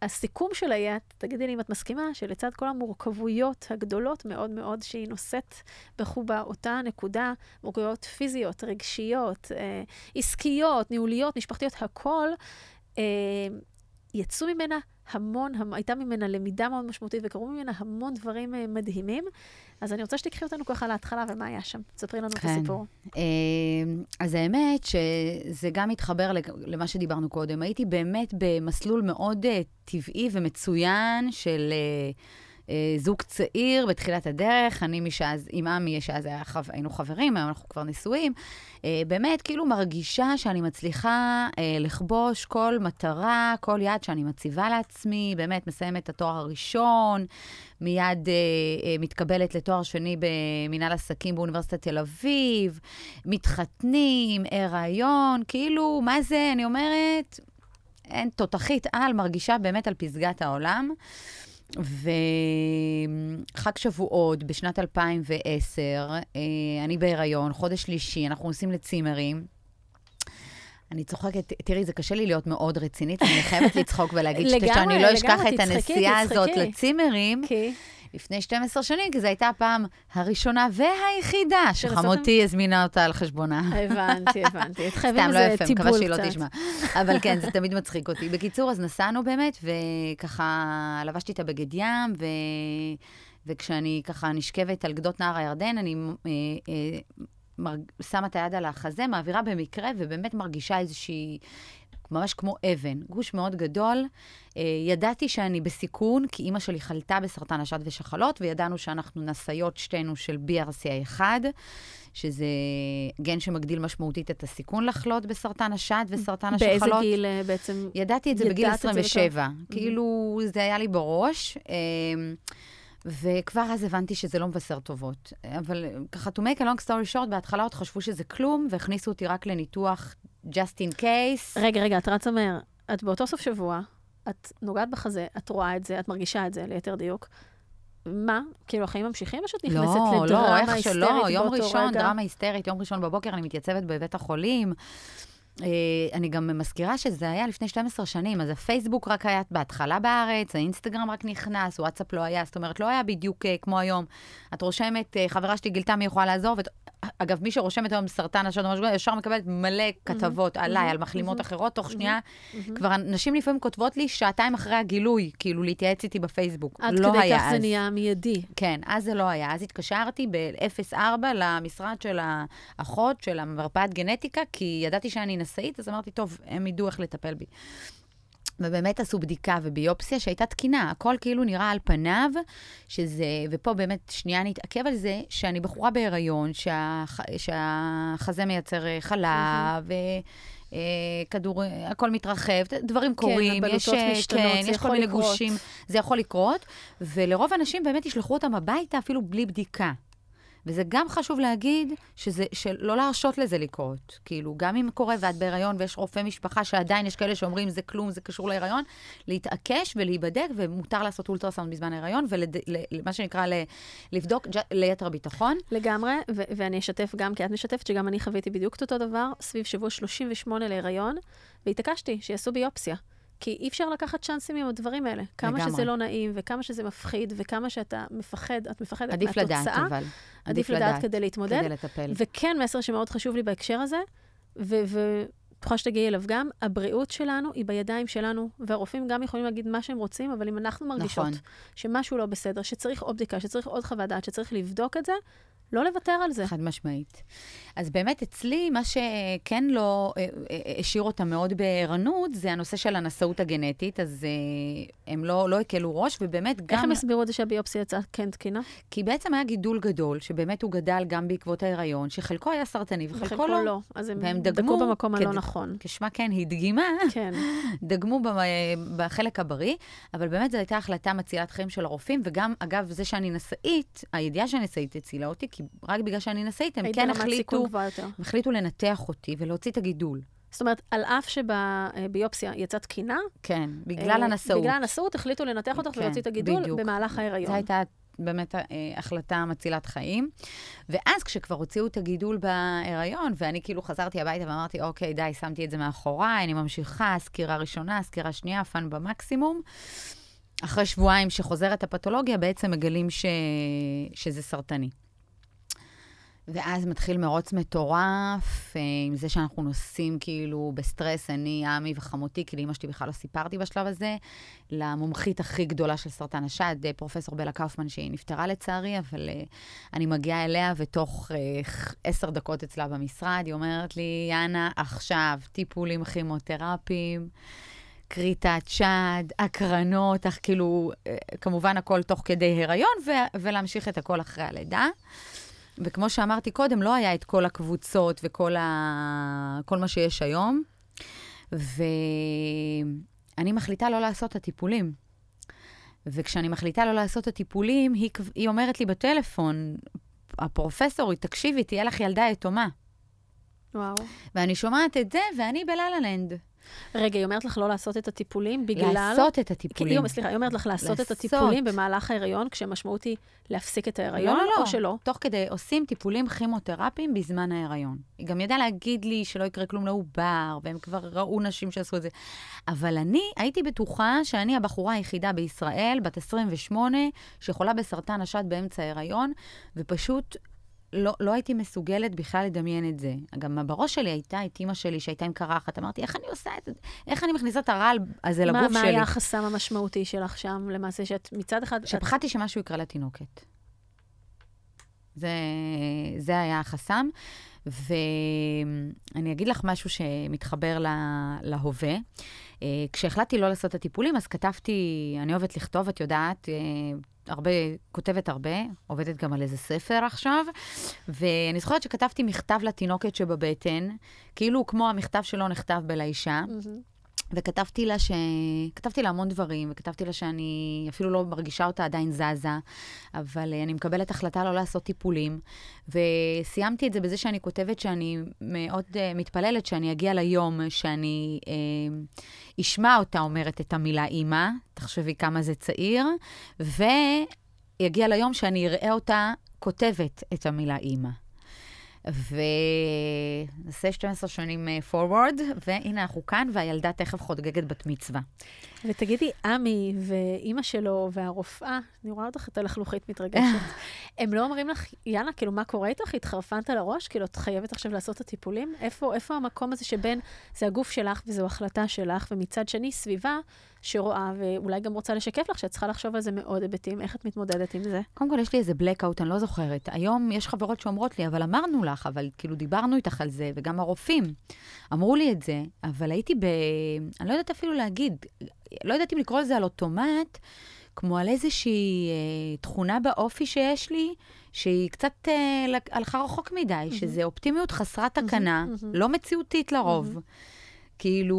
שהסיכום שלה יהיה, תגידי לי אם את מסכימה, שלצד כל המורכבויות הגדולות מאוד מאוד שהיא נושאת בחובה אותה נקודה, מורכבויות פיזיות, רגשיות, אה, עסקיות, ניהוליות, משפחתיות, הכל, אה, יצאו ממנה המון, המ- הייתה ממנה למידה מאוד משמעותית וקרו ממנה המון דברים אה, מדהימים. אז אני רוצה שתיקחי אותנו ככה להתחלה ומה היה שם. תספרי לנו את כן. הסיפור. אה, אז האמת שזה גם מתחבר למה שדיברנו קודם. הייתי באמת במסלול מאוד אה, טבעי ומצוין של אה, זוג צעיר בתחילת הדרך. אני משאז, עם עמי, שאז היה היינו חברים, היום אנחנו כבר נשואים. אה, באמת, כאילו מרגישה שאני מצליחה אה, לכבוש כל מטרה, כל יעד שאני מציבה לעצמי. באמת, מסיימת את התואר הראשון, מיד אה, אה, מתקבלת לתואר שני במנהל עסקים באוניברסיטת תל אביב, מתחתנים, הריון, כאילו, מה זה, אני אומרת, אין, תותחית על, מרגישה באמת על פסגת העולם. וחג שבועות בשנת 2010, אה, אני בהיריון, חודש שלישי, אנחנו נוסעים לצימרים. אני צוחקת, תראי, זה קשה לי להיות מאוד רצינית, אני חייבת לצחוק ולהגיד שאני לא אשכח את הנסיעה הזאת. לצימרים. כי... לפני 12 שנים, כי זו הייתה הפעם הראשונה והיחידה? שחמותי הזמינה אותה על חשבונה. הבנתי, הבנתי. *laughs* חייבים סתם, לא יפה, מקווה שהיא לא. תשמע. אבל כן, זה תמיד מצחיק אותי. בקיצור, אז נסענו באמת, וככה לבשתי את הבגד ים, ו... וכשאני ככה נשכבת על גדות נהר הירדן, אני אה, אה, מרג... שמה את היד על החזה, מעבירה במקרה, ובאמת מרגישה איזושהי... ממש כמו אבן, גוש מאוד גדול. אה, ידעתי שאני בסיכון, כי אימא שלי חלתה בסרטן השד ושחלות, וידענו שאנחנו נשאיות שתינו של BRCA1, שזה גן שמגדיל משמעותית את הסיכון לחלות בסרטן השד וסרטן השחלות. באיזה גיל אה, בעצם ידעתי את זה בגיל 27. כאילו, זה היה לי בראש. אה, וכבר אז הבנתי שזה לא מבשר טובות. אבל ככה, to make a long story short, בהתחלה עוד חשבו שזה כלום, והכניסו אותי רק לניתוח just in case. רגע, רגע, את רצה מהר. את באותו סוף שבוע, את נוגעת בחזה, את רואה את זה, את מרגישה את זה, ליתר דיוק. מה? כאילו, החיים ממשיכים או שאת נכנסת לא, לדרמה לא, איך היסטרית שלא, באותו יום ראשון, רגע? דרמה היסטרית, יום ראשון בבוקר אני מתייצבת בבית החולים. אה, אני גם מזכירה שזה היה לפני 12 שנים, אז הפייסבוק רק היה בהתחלה בארץ, האינסטגרם רק נכנס, וואטסאפ לא היה, זאת אומרת, לא היה בדיוק אה, כמו היום. את רושמת, אה, חברה שלי גילתה מי יכולה לעזור, ו... אגב, מי שרושמת היום סרטן השד או משהו ישר מקבלת מלא כתבות עליי, על מחלימות אחרות, תוך שנייה. כבר נשים לפעמים כותבות לי שעתיים אחרי הגילוי, כאילו להתייעץ איתי בפייסבוק. עד לא כדי כך אז. זה נהיה מיידי. כן, אז זה לא היה. אז התקשרתי ב-04 למשרד של האחות, של המרפאת גנטיקה, כי ידעתי שאני נשאית, אז אמרתי, טוב, הם ידעו איך לטפל בי. ובאמת עשו בדיקה וביופסיה שהייתה תקינה, הכל כאילו נראה על פניו, שזה, ופה באמת שנייה נתעכב על זה, שאני בחורה בהיריון, שהח, שהחזה מייצר אה, חלב, אה, כדור, אה, הכל מתרחב, דברים קורים, הבלוטות יש, אה, משתנות, כן, יש כל מיני לקרות. גושים, זה יכול לקרות, ולרוב האנשים באמת ישלחו אותם הביתה אפילו בלי בדיקה. וזה גם חשוב להגיד שזה, שלא להרשות לזה לקרות. כאילו, גם אם קורה ואת בהיריון ויש רופא משפחה שעדיין יש כאלה שאומרים זה כלום, זה קשור להיריון, להתעקש ולהיבדק, ומותר לעשות אולטרסאונד בזמן ההיריון, ומה שנקרא ל, לבדוק ליתר ביטחון. לגמרי, ו- ואני אשתף גם, כי את משתפת, שגם אני חוויתי בדיוק את אותו דבר, סביב שבוע 38 להיריון, והתעקשתי שיעשו ביופסיה. כי אי אפשר לקחת צ'אנסים עם הדברים האלה. כמה לגמרי. שזה לא נעים, וכמה שזה מפחיד, וכמה שאתה מפחד, את מפחדת עדיף מהתוצאה. לדעת, אבל. עדיף לדעת כדי להתמודד. כדי לטפל. וכן, מסר שמאוד חשוב לי בהקשר הזה, ובטוחה שתגיעי אליו גם, הבריאות שלנו היא בידיים שלנו, והרופאים גם יכולים להגיד מה שהם רוצים, אבל אם אנחנו מרגישות נכון. שמשהו לא בסדר, שצריך עוד בדיקה, שצריך עוד חוות דעת, שצריך לבדוק את זה, לא לוותר על זה. חד משמעית. אז באמת אצלי, מה שכן לא אה, אה, השאיר אותם מאוד בערנות, זה הנושא של הנשאות הגנטית, אז אה, הם לא, לא הקלו ראש, ובאמת גם... איך הם הסבירו את זה שהביופסיה יצאה כן תקינה? כי בעצם היה גידול גדול, שבאמת הוא גדל גם בעקבות ההיריון, שחלקו היה סרטני וחלקו וחלקו לא. לא. אז הם והם דגמו דגמו במקום הלא כד- נכון. כשמה כן, היא דגימה, כן. *laughs* דגמו בחלק הבריא, אבל באמת זו הייתה החלטה מצילת חיים של הרופאים, וגם, אגב, זה שאני נשאית, הידיעה שאני נשאית הצילה אותי, כי רק בגלל שאני נשאית, הם כן החליטו. הם החליטו לנתח אותי ולהוציא את הגידול. זאת אומרת, על אף שבביופסיה יצאה תקינה, כן, בגלל אה, הנשאות. בגלל הנשאית החליטו לנתח אותך כן, ולהוציא את הגידול בדיוק. במהלך ההיריון. זו הייתה באמת אה, החלטה מצילת חיים. ואז כשכבר הוציאו את הגידול בהיריון, ואני כאילו חזרתי הביתה ואמרתי, אוקיי, די, שמתי את זה מאחוריי, אני ממשיכה, סקירה ראשונה, סקירה שנייה, fun במקסימום. אחרי שבועיים שחוזרת הפתולוגיה, בעצם מגלים ש... שזה סרטני. ואז מתחיל מרוץ מטורף, אה, עם זה שאנחנו נוסעים כאילו בסטרס, אני, עמי וחמותי, כי לאמא שלי בכלל לא סיפרתי בשלב הזה, למומחית הכי גדולה של סרטן השד, אה, פרופסור בלה קאופמן, שהיא נפטרה לצערי, אבל uh, אני מגיעה אליה, ותוך עשר דקות אצלה במשרד, היא אומרת לי, יאנה, עכשיו טיפולים כימותרפיים. כריתת שד, הקרנות, אך כאילו, אה, כמובן הכל תוך כדי הריון, ו- ולהמשיך את הכל אחרי הלידה. וכמו שאמרתי קודם, לא היה את כל הקבוצות וכל ה... מה שיש היום. ואני מחליטה לא לעשות את הטיפולים. וכשאני מחליטה לא לעשות את הטיפולים, היא, היא אומרת לי בטלפון, הפרופסורית, תקשיבי, תהיה לך ילדה יתומה. וואו. ואני שומעת את זה, ואני בלה-לה לנד. רגע, היא אומרת לך לא לעשות את הטיפולים בגלל... לעשות את הטיפולים. היא, סליחה, היא אומרת לך לעשות את לעשות. הטיפולים במהלך ההיריון, כשהמשמעות היא להפסיק את ההיריון, לא, לא, לא. או שלא? תוך כדי עושים טיפולים כימותרפיים בזמן ההיריון. היא גם ידעה להגיד לי שלא יקרה כלום לעובר, והם כבר ראו נשים שעשו את זה. אבל אני הייתי בטוחה שאני הבחורה היחידה בישראל, בת 28, שיכולה בסרטן השד באמצע ההיריון, ופשוט לא, לא הייתי מסוגלת בכלל לדמיין את זה. גם בראש שלי הייתה את אימא שלי שהייתה עם קרחת. אמרתי, איך אני עושה את זה? איך אני מכניסה את הרעל הזה מה, לגוף מה שלי? היה החסם המשמעותי שלך שם, למעשה, שאת מצד אחד... את- שפחדתי שמשהו יקרה לתינוקת. זה, זה היה החסם. ואני אגיד לך משהו שמתחבר לה, להווה. אה, כשהחלטתי לא לעשות את הטיפולים, אז כתבתי, אני אוהבת לכתוב, את יודעת, אה, הרבה, כותבת הרבה, עובדת גם על איזה ספר עכשיו, ואני זוכרת שכתבתי מכתב לתינוקת שבבטן, כאילו כמו המכתב שלו נכתב בלאישה. Mm-hmm. וכתבתי לה ש... כתבתי לה המון דברים, וכתבתי לה שאני אפילו לא מרגישה אותה עדיין זזה, אבל uh, אני מקבלת החלטה לא לעשות טיפולים. וסיימתי את זה בזה שאני כותבת שאני מאוד uh, מתפללת שאני אגיע ליום שאני uh, אשמע אותה אומרת את המילה אימא, תחשבי כמה זה צעיר, ויגיע ליום שאני אראה אותה כותבת את המילה אימא. ונעשה 12 שנים אה, והנה אנחנו כאן, והילדה תכף חוגגת בת מצווה. ותגידי, עמי ואימא שלו והרופאה, אני רואה אותך את הלחלוכית מתרגשת, *laughs* הם לא אומרים לך, יאללה, כאילו, מה קורה איתך? התחרפנת על הראש? כאילו, את חייבת עכשיו לעשות את הטיפולים? איפה, איפה המקום הזה שבין, זה הגוף שלך וזו החלטה שלך, ומצד שני, סביבה שרואה, ואולי גם רוצה לשקף לך, שאת צריכה לחשוב על זה מאוד היבטים, איך את מתמודדת עם זה? קודם כל, יש לי איזה blackout, אני לא זוכרת. היום יש חברות שאומרות לי, אבל אמרנו לך, אבל כאילו דיברנו איתך על זה, וגם הרופאים אמרו לי את זה, אבל הייתי ב... אני לא יודעת אפילו להגיד, לא יודעת אם לקרוא לזה על אוטומט, כמו על איזושהי אה, תכונה באופי שיש לי, שהיא קצת אה, הלכה רחוק מדי, mm-hmm. שזה אופטימיות חסרת תקנה, mm-hmm. לא מציאותית לרוב. Mm-hmm. כאילו,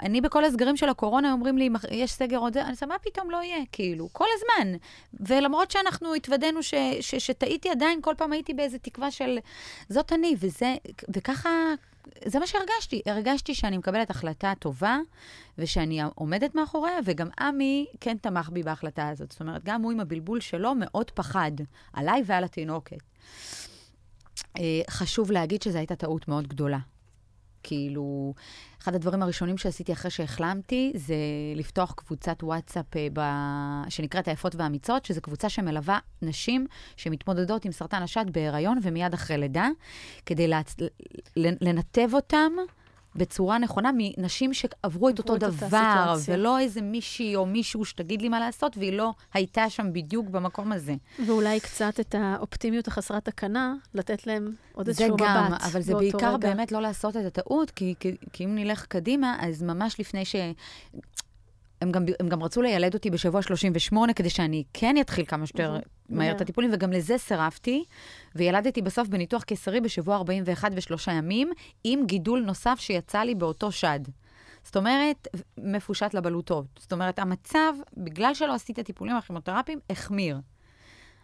אני בכל הסגרים של הקורונה אומרים לי, יש סגר עוד זה, אני אומרת, מה פתאום לא יהיה? כאילו, כל הזמן. ולמרות שאנחנו התוודענו ש, ש, שטעיתי עדיין, כל פעם הייתי באיזה תקווה של, זאת אני, וזה, וככה, זה מה שהרגשתי. הרגשתי שאני מקבלת החלטה טובה, ושאני עומדת מאחוריה, וגם עמי כן תמך בי בהחלטה הזאת. זאת אומרת, גם הוא עם הבלבול שלו מאוד פחד, עליי ועל התינוקת. אה, חשוב להגיד שזו הייתה טעות מאוד גדולה. כאילו, אחד הדברים הראשונים שעשיתי אחרי שהחלמתי, זה לפתוח קבוצת וואטסאפ אה, ב... שנקראת היפות והאמיצות, שזו קבוצה שמלווה נשים שמתמודדות עם סרטן השד בהיריון ומיד אחרי לידה, כדי להצ... לנתב אותם. בצורה נכונה מנשים שעברו את אותו דבר, ולא איזה מישהי או מישהו שתגיד לי מה לעשות, והיא לא הייתה שם בדיוק במקום הזה. ואולי קצת את האופטימיות החסרת תקנה, לתת להם עוד איזשהו מבט. זה גם, אבל זה בעיקר רגע. באמת לא לעשות את הטעות, כי, כי, כי אם נלך קדימה, אז ממש לפני ש... הם גם, הם גם רצו לילד אותי בשבוע 38, כדי שאני כן אתחיל כמה שיותר מהר את הטיפולים, וגם לזה סירבתי, וילדתי בסוף בניתוח קיסרי בשבוע 41 ושלושה ימים, עם גידול נוסף שיצא לי באותו שד. זאת אומרת, מפושט לבלוטות. זאת אומרת, המצב, בגלל שלא עשיתי את הטיפולים הכימותרפיים, החמיר.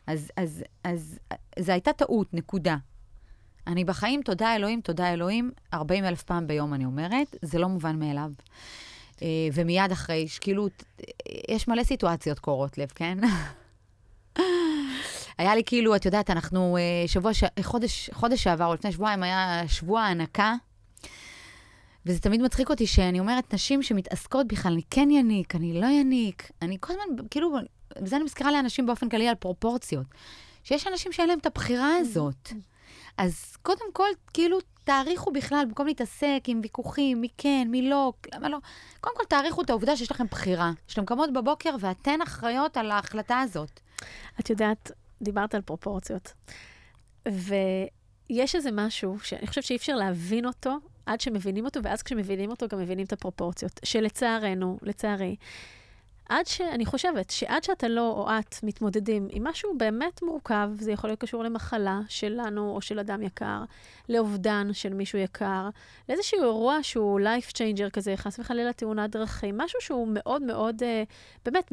אז, אז, אז, זו הייתה טעות, נקודה. אני בחיים, תודה אלוהים, תודה אלוהים, 40 אלף פעם ביום אני אומרת, זה לא מובן מאליו. אה, ומיד אחרי, כאילו, יש מלא סיטואציות קורות לב, כן? *laughs* היה לי כאילו, את יודעת, אנחנו אה, שבוע, ש... חודש, חודש שעבר, או לפני שבועיים, היה שבוע הנקה. וזה תמיד מצחיק אותי שאני אומרת, נשים שמתעסקות בכלל, אני כן יניק, אני לא יניק. אני כל הזמן, כאילו, וזה אני מזכירה לאנשים באופן כללי על פרופורציות. שיש אנשים שאין להם את הבחירה הזאת. אז קודם כל, כאילו, תעריכו בכלל, במקום להתעסק עם ויכוחים, מי כן, מי לא, למה לא. קודם כל, תעריכו את העובדה שיש לכם בחירה. שאתם קמות בבוקר ואתן אחראיות על ההחלטה הזאת. את יודעת, דיברת על פרופורציות. ויש איזה משהו שאני חושבת שאי אפשר להבין אותו עד שמבינים אותו, ואז כשמבינים אותו גם מבינים את הפרופורציות. שלצערנו, לצערי, עד ש... אני חושבת שעד שאתה לא או את מתמודדים עם משהו באמת מורכב, זה יכול להיות קשור למחלה שלנו או של אדם יקר, לאובדן של מישהו יקר, לאיזשהו אירוע שהוא life changer כזה, חס וחלילה תאונת דרכים, משהו שהוא מאוד מאוד, אה, באמת,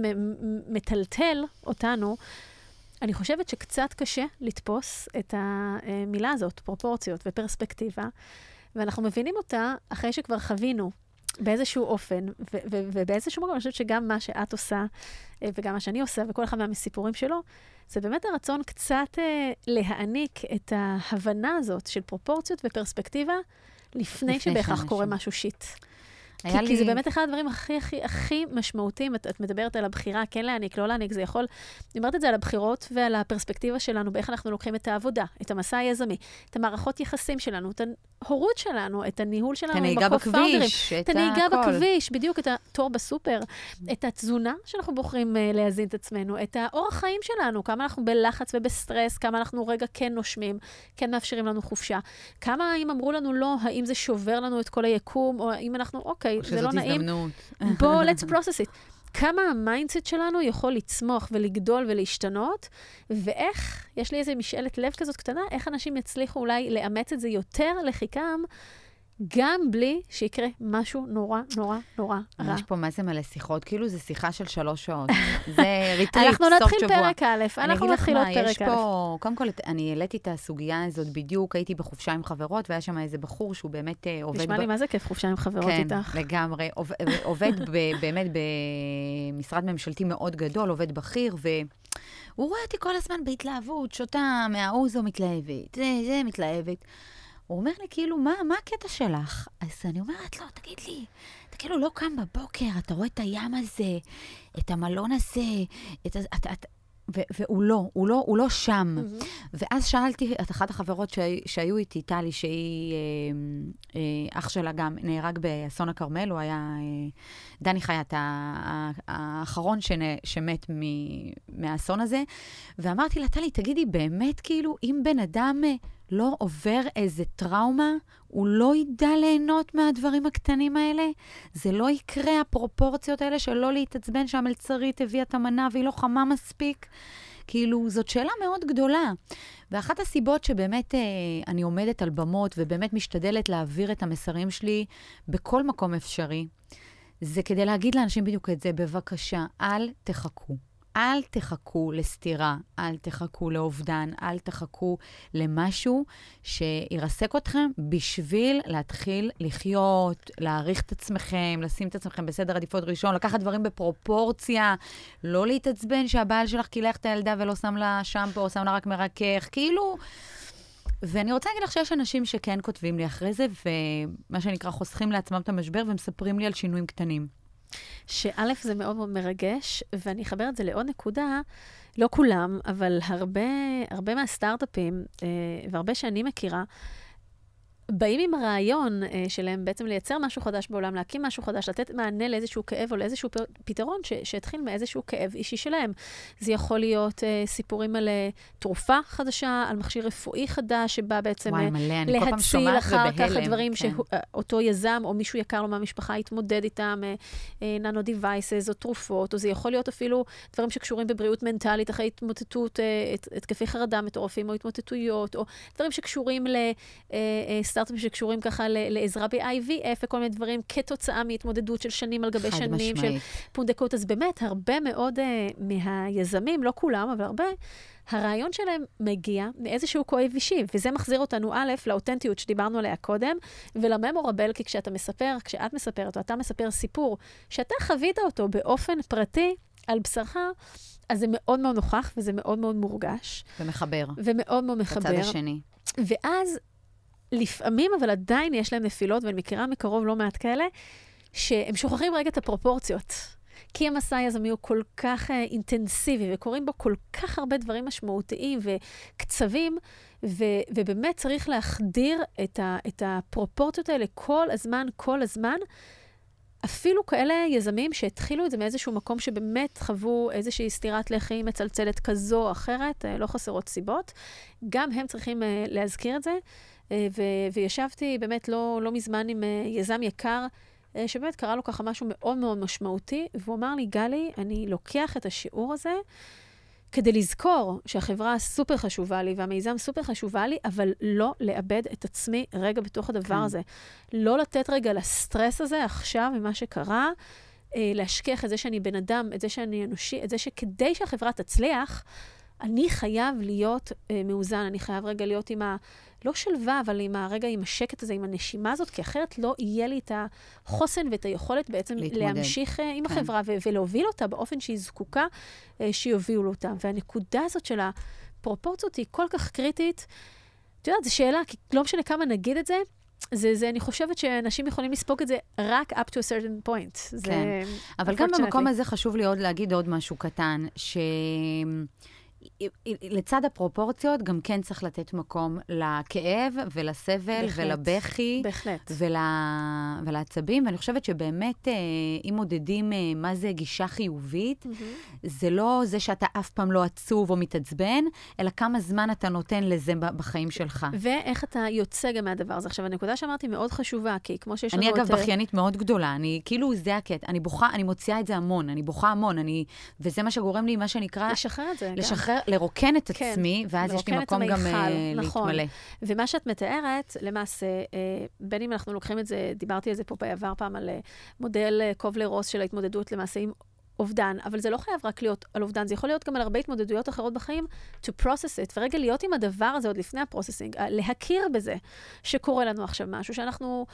מטלטל אותנו. אני חושבת שקצת קשה לתפוס את המילה הזאת, פרופורציות ופרספקטיבה, ואנחנו מבינים אותה אחרי שכבר חווינו באיזשהו אופן, ובאיזשהו מקום, אני חושבת שגם מה שאת עושה, אה, וגם מה שאני עושה, וכל אחד מהסיפורים שלו, זה באמת הרצון קצת אה, להעניק את ההבנה הזאת של פרופורציות ופרספקטיבה, לפני, לפני שבהכרח קורה משהו שיט. כי, לי... כי זה באמת אחד הדברים הכי הכי הכי משמעותיים. את, את מדברת על הבחירה, כן להעניק, לא להעניק, זה יכול... אני אומרת את זה על הבחירות ועל הפרספקטיבה שלנו, באיך אנחנו לוקחים את העבודה, את המסע היזמי, את המערכות יחסים שלנו, את ההורות שלנו, את הניהול שלנו את הנהיגה. בכביש, את הנהיגה הכל. בכביש, בדיוק, את התור בסופר, את התזונה שאנחנו בוחרים uh, להזין את עצמנו, את האורח חיים שלנו, כמה אנחנו בלחץ וב סטרס, כמה אנחנו רגע כן נושמים, כן מאפשרים לנו חופשה. כמה, אם אמרו לנו לא, האם זה שובר לנו את כל היקום, או האם אנחנו, אוקיי, זה לא נעים, שזאת הזדמנות. בואו, *laughs* let's process it. כמה ה mindset שלנו יכול לצמוח ולגדול ולהשתנות, ואיך, יש לי איזו משאלת לב כזאת קטנה, איך אנשים יצליחו אולי לאמץ את זה יותר לחיקם, גם בלי שיקרה משהו נורא נורא נורא רע. יש פה מה זה מלא שיחות, כאילו זה שיחה של שלוש שעות. *laughs* זה ריטריט, אנחנו סוף נתחיל שבוע. פרק א', אנחנו נתחיל עוד אני אגיד לך פרק מה, יש א'. פה, קודם כל, אני העליתי את הסוגיה הזאת בדיוק, הייתי בחופשה עם חברות, והיה שם איזה בחור שהוא באמת אה, עובד... נשמע לי מה זה כיף חופשה עם חברות כן, איתך. לגמרי. עוב- עובד *laughs* באמת במשרד ממשלתי מאוד גדול, עובד בכיר, והוא רואה אותי כל הזמן בהתלהבות, שותה מהאוזו מתלהבת, זה, זה מתלהבת. הוא אומר לי, כאילו, מה, מה הקטע שלך? אז אני אומרת לו, תגיד לי, אתה כאילו לא קם בבוקר, אתה רואה את הים הזה, את המלון הזה, את... אתה, אתה, ו- והוא לא, הוא לא, הוא לא שם. מהמם. ואז שאלתי את אחת החברות שהי, שהיו איתי, טלי, שהיא, אה, אה, אח שלה גם נהרג באסון הכרמל, הוא היה, אה, דני חייט, האחרון שנ- שמת מ- מהאסון הזה, ואמרתי לה, טלי, תגידי, באמת, כאילו, אם בן אדם אה, לא עובר איזה טראומה, הוא לא ידע ליהנות מהדברים הקטנים האלה? זה לא יקרה, הפרופורציות האלה של לא להתעצבן שהמלצרית הביאה את המנה והיא לא חמה מספיק? כאילו, זאת שאלה מאוד גדולה. ואחת הסיבות שבאמת אה, אני עומדת על במות ובאמת משתדלת להעביר את המסרים שלי בכל מקום אפשרי, זה כדי להגיד לאנשים בדיוק את זה, בבקשה, אל תחכו. אל תחכו לסתירה, אל תחכו לאובדן, אל תחכו למשהו שירסק אתכם בשביל להתחיל לחיות, להעריך את עצמכם, לשים את עצמכם בסדר עדיפות ראשון, לקחת דברים בפרופורציה, לא להתעצבן שהבעל שלך קילח את הילדה ולא שם לה שמפו או שם לה רק מרכך, כאילו... ואני רוצה להגיד לך שיש אנשים שכן כותבים לי אחרי זה, ומה שנקרא חוסכים לעצמם את המשבר ומספרים לי על שינויים קטנים. שא', זה מאוד מאוד מרגש, ואני אחבר את זה לעוד נקודה, לא כולם, אבל הרבה, הרבה מהסטארט-אפים, אה, והרבה שאני מכירה, באים עם הרעיון אה, שלהם בעצם לייצר משהו חדש בעולם, להקים משהו חדש, לתת מענה לאיזשהו כאב או לאיזשהו פתרון ש- שהתחיל מאיזשהו כאב אישי שלהם. זה יכול להיות אה, סיפורים על אה, תרופה חדשה, על מכשיר רפואי חדש, שבא בעצם וואי, אה, מלא, אני כל פעם להציל שומעת אחר כך. הדברים כן. שאותו יזם או מישהו יקר לו מהמשפחה התמודד איתם, ננו דיווייסס או תרופות, או זה יכול להיות אפילו דברים שקשורים בבריאות מנטלית אחרי התמוטטות, אה, הת- התקפי חרדה מטורפים או התמוטטויות, או דברים שקשורים לסטארט-אפים שקשורים ככה לעזרה ב-IVF וכל מיני דברים כתוצאה מהתמודדות של שנים על גבי שנים של משמעית. פונדקאות. אז באמת, הרבה מאוד uh, מהיזמים, לא כולם, אבל הרבה, הרעיון שלהם מגיע מאיזשהו כואב אישי, וזה מחזיר אותנו, א', לאותנטיות שדיברנו עליה קודם, ולממורבל, כי כשאתה מספר, כשאת מספרת או אתה מספר סיפור, שאתה חווית אותו באופן פרטי, על בשרך, אז זה מאוד מאוד נוכח וזה מאוד מאוד מורגש, ומחבר. ומאוד מאוד בצד מחבר. השני. ואז לפעמים, אבל עדיין יש להם נפילות, ואני מכירה מקרוב לא מעט כאלה, שהם שוכחים רגע את הפרופורציות. כי המסע היזמי הוא כל כך uh, אינטנסיבי, וקורים בו כל כך הרבה דברים משמעותיים וקצבים, ו- ובאמת צריך להחדיר את, ה- את הפרופורציות האלה כל הזמן, כל הזמן. אפילו כאלה יזמים שהתחילו את זה מאיזשהו מקום שבאמת חוו איזושהי סטירת לחי מצלצלת כזו או אחרת, אה, לא חסרות סיבות, גם הם צריכים אה, להזכיר את זה. אה, ו- וישבתי באמת לא, לא מזמן עם אה, יזם יקר, אה, שבאמת קרה לו ככה משהו מאוד מאוד משמעותי, והוא אמר לי, גלי, אני לוקח את השיעור הזה כדי לזכור שהחברה סופר חשובה לי והמיזם סופר חשובה לי, אבל לא לאבד את עצמי רגע בתוך הדבר כן. הזה. לא לתת רגע לסטרס הזה עכשיו ממה שקרה, להשכיח את זה שאני בן אדם, את זה שאני אנושי, את זה שכדי שהחברה תצליח, אני חייב להיות אה, מאוזן, אני חייב רגע להיות עם ה... לא שלווה, אבל עם הרגע, עם השקט הזה, עם הנשימה הזאת, כי אחרת לא יהיה לי את החוסן ואת היכולת בעצם להתמודד. להמשיך אה, עם כן. החברה ו- ולהוביל אותה באופן שהיא זקוקה אה, שיובילו אותה. והנקודה הזאת של הפרופורציות היא כל כך קריטית. את יודעת, זו שאלה, כי לא משנה כמה נגיד את זה, זה, זה, אני חושבת שאנשים יכולים לספוג את זה רק up to a certain point. זה, כן. אבל גם. במקום הזה חשוב לי עוד להגיד עוד משהו קטן, ש... לצד הפרופורציות, גם כן צריך לתת מקום לכאב ולסבל בהחלט. ולבכי. בהחלט. ול... ולעצבים, ואני חושבת שבאמת, אה, אם מודדים אה, מה זה גישה חיובית, זה לא זה שאתה אף פעם לא עצוב או מתעצבן, אלא כמה זמן אתה נותן לזה בחיים שלך. ואיך אתה יוצא גם מהדבר הזה. עכשיו, הנקודה שאמרתי מאוד חשובה, כי כמו שיש לנו אני אגב. אה, בכיינית מאוד גדולה, אני כאילו, זה הקטע, אני בוכה, אני מוציאה את זה המון, אני בוכה המון, אני, וזה מה שגורם לי, מה שנקרא, לשחרר את זה. גם. לרוקן את כן, עצמי, ואז יש לי מקום גם המיכל, אה, נכון. להתמלא. ומה שאת מתארת, למעשה, אה, בין אם אנחנו לוקחים את זה, דיברתי על זה פה בעבר פעם, על אה, מודל אה, קובלר רוס של ההתמודדות למעשה עם אובדן, אבל זה לא חייב רק להיות על אובדן, זה יכול להיות גם על הרבה התמודדויות אחרות בחיים, to process it, ורגע להיות עם הדבר הזה עוד לפני ה processing, להכיר בזה שקורה לנו עכשיו משהו, שאנחנו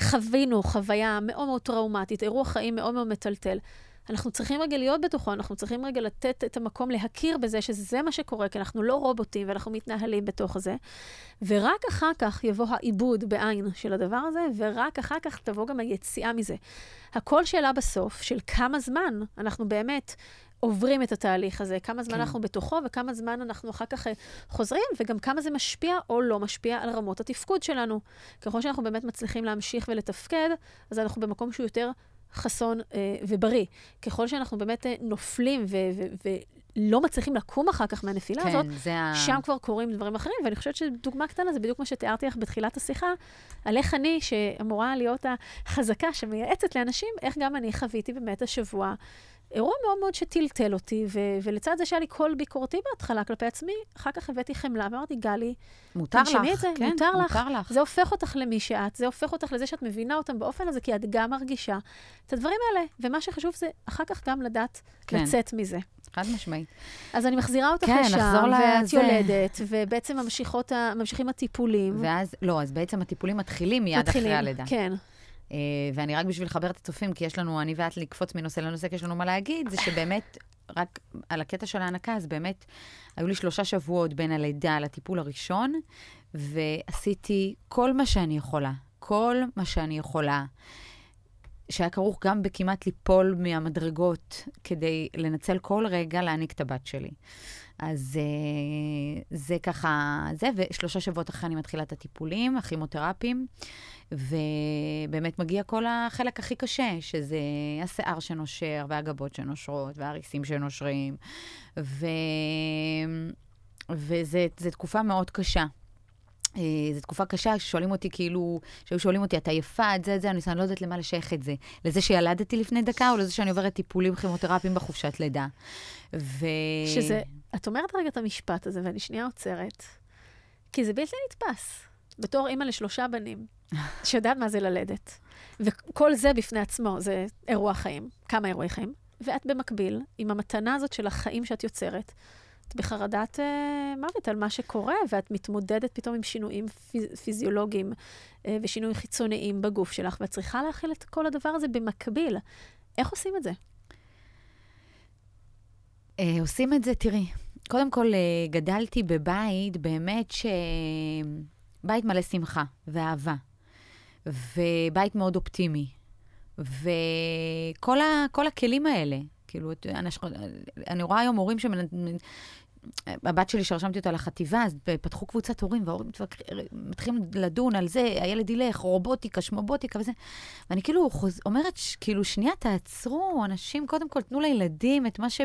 חווינו חוויה מאוד מאוד טראומטית, אירוע חיים מאוד מאוד מטלטל. אנחנו צריכים רגע להיות בתוכו, אנחנו צריכים רגע לתת את המקום להכיר בזה שזה מה שקורה, כי אנחנו לא רובוטים ואנחנו מתנהלים בתוך זה. ורק אחר כך יבוא העיבוד בעין של הדבר הזה, ורק אחר כך תבוא גם היציאה מזה. הכל שאלה בסוף של כמה זמן אנחנו באמת עוברים את התהליך הזה, כמה זמן כן. אנחנו בתוכו וכמה זמן אנחנו אחר כך אה, חוזרים, וגם כמה זה משפיע או לא משפיע על רמות התפקוד שלנו. ככל שאנחנו באמת מצליחים להמשיך ולתפקד, אז אנחנו במקום שהוא יותר חסון אה, ובריא. ככל שאנחנו באמת אה, נופלים ו- ו- ולא מצליחים לקום אחר כך מהנפילה כן, הזאת, זה ה... שם כבר קורים דברים אחרים, ואני חושבת שדוגמה קטנה זה בדיוק מה שתיארתי לך בתחילת השיחה, על איך אני, שאמורה להיות החזקה שמייעצת לאנשים, איך גם אני חוויתי באמת השבוע אירוע מאוד מאוד שטלטל אותי, ו- ולצד זה שהיה לי קול ביקורתי בהתחלה כלפי עצמי, אחר כך הבאתי חמלה ואמרתי, גלי, מותר לך, את זה, כן, מותר לך. מותר לך. זה הופך אותך למי שאת, זה הופך אותך לזה שאת מבינה אותם באופן הזה, כי את גם מרגישה את הדברים האלה. ומה שחשוב זה אחר כך גם לדעת כן. לצאת מזה. חד משמעית. אז אני מחזירה אותך כן, לשם, ואת לזה. יולדת, ובעצם ממשיכות ממשיכים הטיפולים. ואז, לא, אז בעצם הטיפולים מתחילים מיד מתחילים, אחרי הלידה. כן. אה, ואני רק בשביל לחבר את הצופים, כי יש לנו, אני ואת לקפוץ מנושא לנושא, כי יש לנו מה להגיד, זה שבאמת, רק על הקטע של ההנקה, אז באמת, היו לי שלושה שבועות בין הלידה לטיפול הראשון, ועשיתי כל מה שאני יכולה, כל מה שאני יכולה, שהיה כרוך גם בכמעט ליפול מהמדרגות, כדי לנצל כל רגע להעניק את הבת שלי. אז אה, זה ככה, זה, ושלושה שבועות אחרי אני מתחילה את הטיפולים, הכימותרפיים, ובאמת מגיע כל החלק הכי קשה, שזה השיער שנושר, והגבות שנושרות, והריסים שנושרים, ו... וזו תקופה מאוד קשה. אה, זו תקופה קשה, ששואלים אותי כאילו, שהיו שואלים אותי, את עייפה, את זה, את זה, אני לא יודעת למה לשייך את זה. לזה שילדתי לפני דקה, או לזה שאני עוברת טיפולים כימותרפיים בחופשת לידה. ו... שזה, את אומרת רגע את המשפט הזה, ואני שנייה עוצרת, כי זה בלתי נתפס. בתור אימא לשלושה בנים, *laughs* שיודעת מה זה ללדת. וכל זה בפני עצמו, זה אירוע חיים, כמה אירועי חיים. ואת במקביל, עם המתנה הזאת של החיים שאת יוצרת, את בחרדת אה, מוות על מה שקורה, ואת מתמודדת פתאום עם שינויים פיז- פיזיולוגיים אה, ושינויים חיצוניים בגוף שלך, ואת צריכה להכיל את כל הדבר הזה במקביל. איך עושים את זה? אה, עושים את זה, תראי, קודם כל, אה, גדלתי בבית באמת ש... בית מלא שמחה ואהבה, ובית מאוד אופטימי. וכל ה... כל הכלים האלה, כאילו, אנש... אני רואה היום הורים שמנ... הבת שלי, שרשמתי אותה לחטיבה, אז פתחו קבוצת הורים, וההורים מתחילים לדון על זה, הילד ילך, רובוטיקה, שמובוטיקה וזה. ואני כאילו חוז... אומרת, ש- כאילו, שנייה, תעצרו, אנשים, קודם כל, תנו לילדים את מה, ש...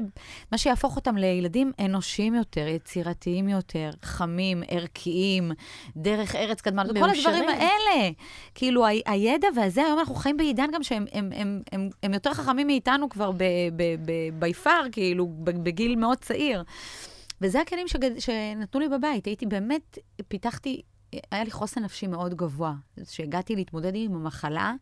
מה שיהפוך אותם לילדים אנושיים יותר, יצירתיים יותר, חמים, ערכיים, דרך ארץ קדמה, כל מאושרים. הדברים האלה. כאילו, ה... הידע והזה, היום אנחנו חיים בעידן גם שהם הם, הם, הם, הם יותר חכמים מאיתנו כבר בי פאר, כאילו, ב- בגיל מאוד צעיר. וזה הכלים שגד... שנתנו לי בבית. הייתי באמת, פיתחתי, היה לי חוסן נפשי מאוד גבוה. כשהגעתי להתמודד עם המחלה,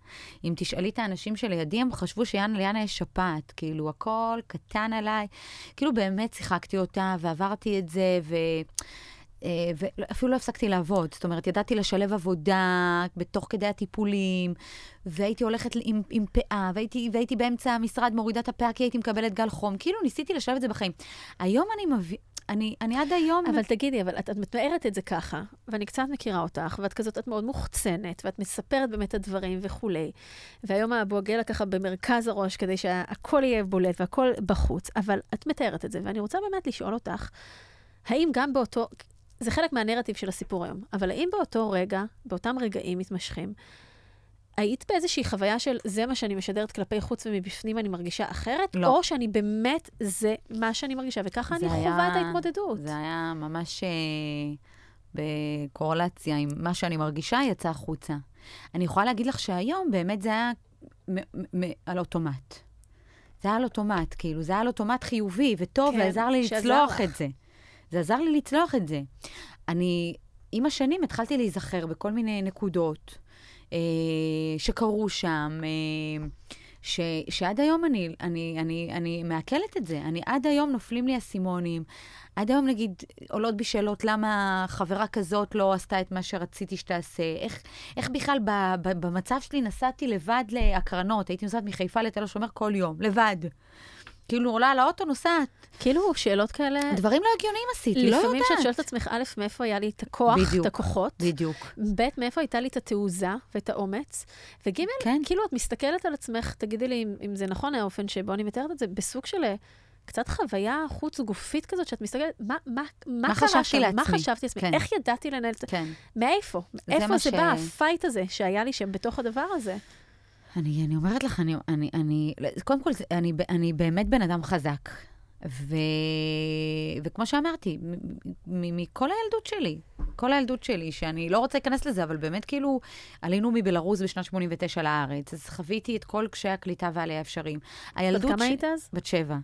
אם תשאלי את האנשים שלידי, הם חשבו שליאנה יש שפעת. כאילו, הכל קטן עליי. כאילו, באמת שיחקתי אותה ועברתי את זה, ו... אה, ואפילו לא הפסקתי לעבוד. זאת אומרת, ידעתי לשלב עבודה בתוך כדי הטיפולים, והייתי הולכת עם, עם פאה, והייתי, והייתי באמצע המשרד מורידה את הפאה כי הייתי מקבלת גל חום. כאילו, ניסיתי לשלב את זה בחיים. היום אני מבין... אני, אני עד היום... אבל תגידי, אבל את, את מתארת את זה ככה, ואני קצת מכירה אותך, ואת כזאת, את מאוד מוחצנת, ואת מספרת באמת את הדברים וכולי. והיום האבו-עגלה ככה במרכז הראש, כדי שהכל יהיה בולט והכל בחוץ, אבל את מתארת את זה, ואני רוצה באמת לשאול אותך, האם גם באותו... זה חלק מהנרטיב של הסיפור היום, אבל האם באותו רגע, באותם רגעים מתמשכים, היית באיזושהי חוויה של זה מה שאני משדרת כלפי חוץ ומבפנים אני מרגישה אחרת? לא. או שאני באמת, זה מה שאני מרגישה, וככה אני זה חווה היה- את ההתמודדות. זה היה ממש אה, בקורלציה עם מה שאני מרגישה, יצא החוצה. אני יכולה להגיד לך שהיום באמת זה היה מ- מ- על אוטומט. זה היה על אוטומט, כאילו, זה היה על אוטומט חיובי וטוב, כן, ועזר לי לצלוח לך. את זה. זה עזר לי לצלוח את זה. אני, עם השנים התחלתי להיזכר בכל מיני נקודות שקרו שם, אה, ש, שעד היום אני, אני, אני, אני מעכלת את זה. אני, עד היום נופלים לי אסימונים. עד היום, נגיד, עולות בי שאלות למה חברה כזאת לא עשתה את מה שרציתי שתעשה. איך, איך בכלל ב, ב, במצב שלי נסעתי לבד להקרנות, הייתי נוסעת מחיפה לתל השומר כל יום, לבד. כאילו, עולה על האוטו, נוסעת. כאילו, שאלות כאלה, דברים לא הגיוניים עשיתי, לא יודעת. לפעמים כשאת שואלת את עצמך, א', מאיפה היה לי את הכוח, בדיוק. את הכוחות, בדיוק. ב', מאיפה הייתה לי את התעוזה ואת האומץ, וג', כן. כאילו את מסתכלת על עצמך, תגידי לי אם, אם זה נכון האופן שבו אני מתארת את זה, בסוג של אה, קצת חוויה חוץ גופית כזאת, שאת מסתכלת, מה, מה, מה, מה קרה חשבתי שם? מה לעצמי? חשבתי לעצמי? כן. איך ידעתי לנהל את זה? כן. מאיפה? איפה מה זה ש- בא, הפייט הזה שהיה לי שם בתוך הדבר הזה? אני, אני אומרת לך, אני, אני, אני, קודם כל, אני, אני באמת בן אדם חזק. ו... וכמו שאמרתי, מכל הילדות שלי, כל הילדות שלי, שאני לא רוצה להיכנס לזה, אבל באמת כאילו, עלינו מבלרוס בשנת 89 לארץ, אז חוויתי את כל קשיי הקליטה והעלייה האפשריים. בת הילדות כמה היית אז? בת שבע.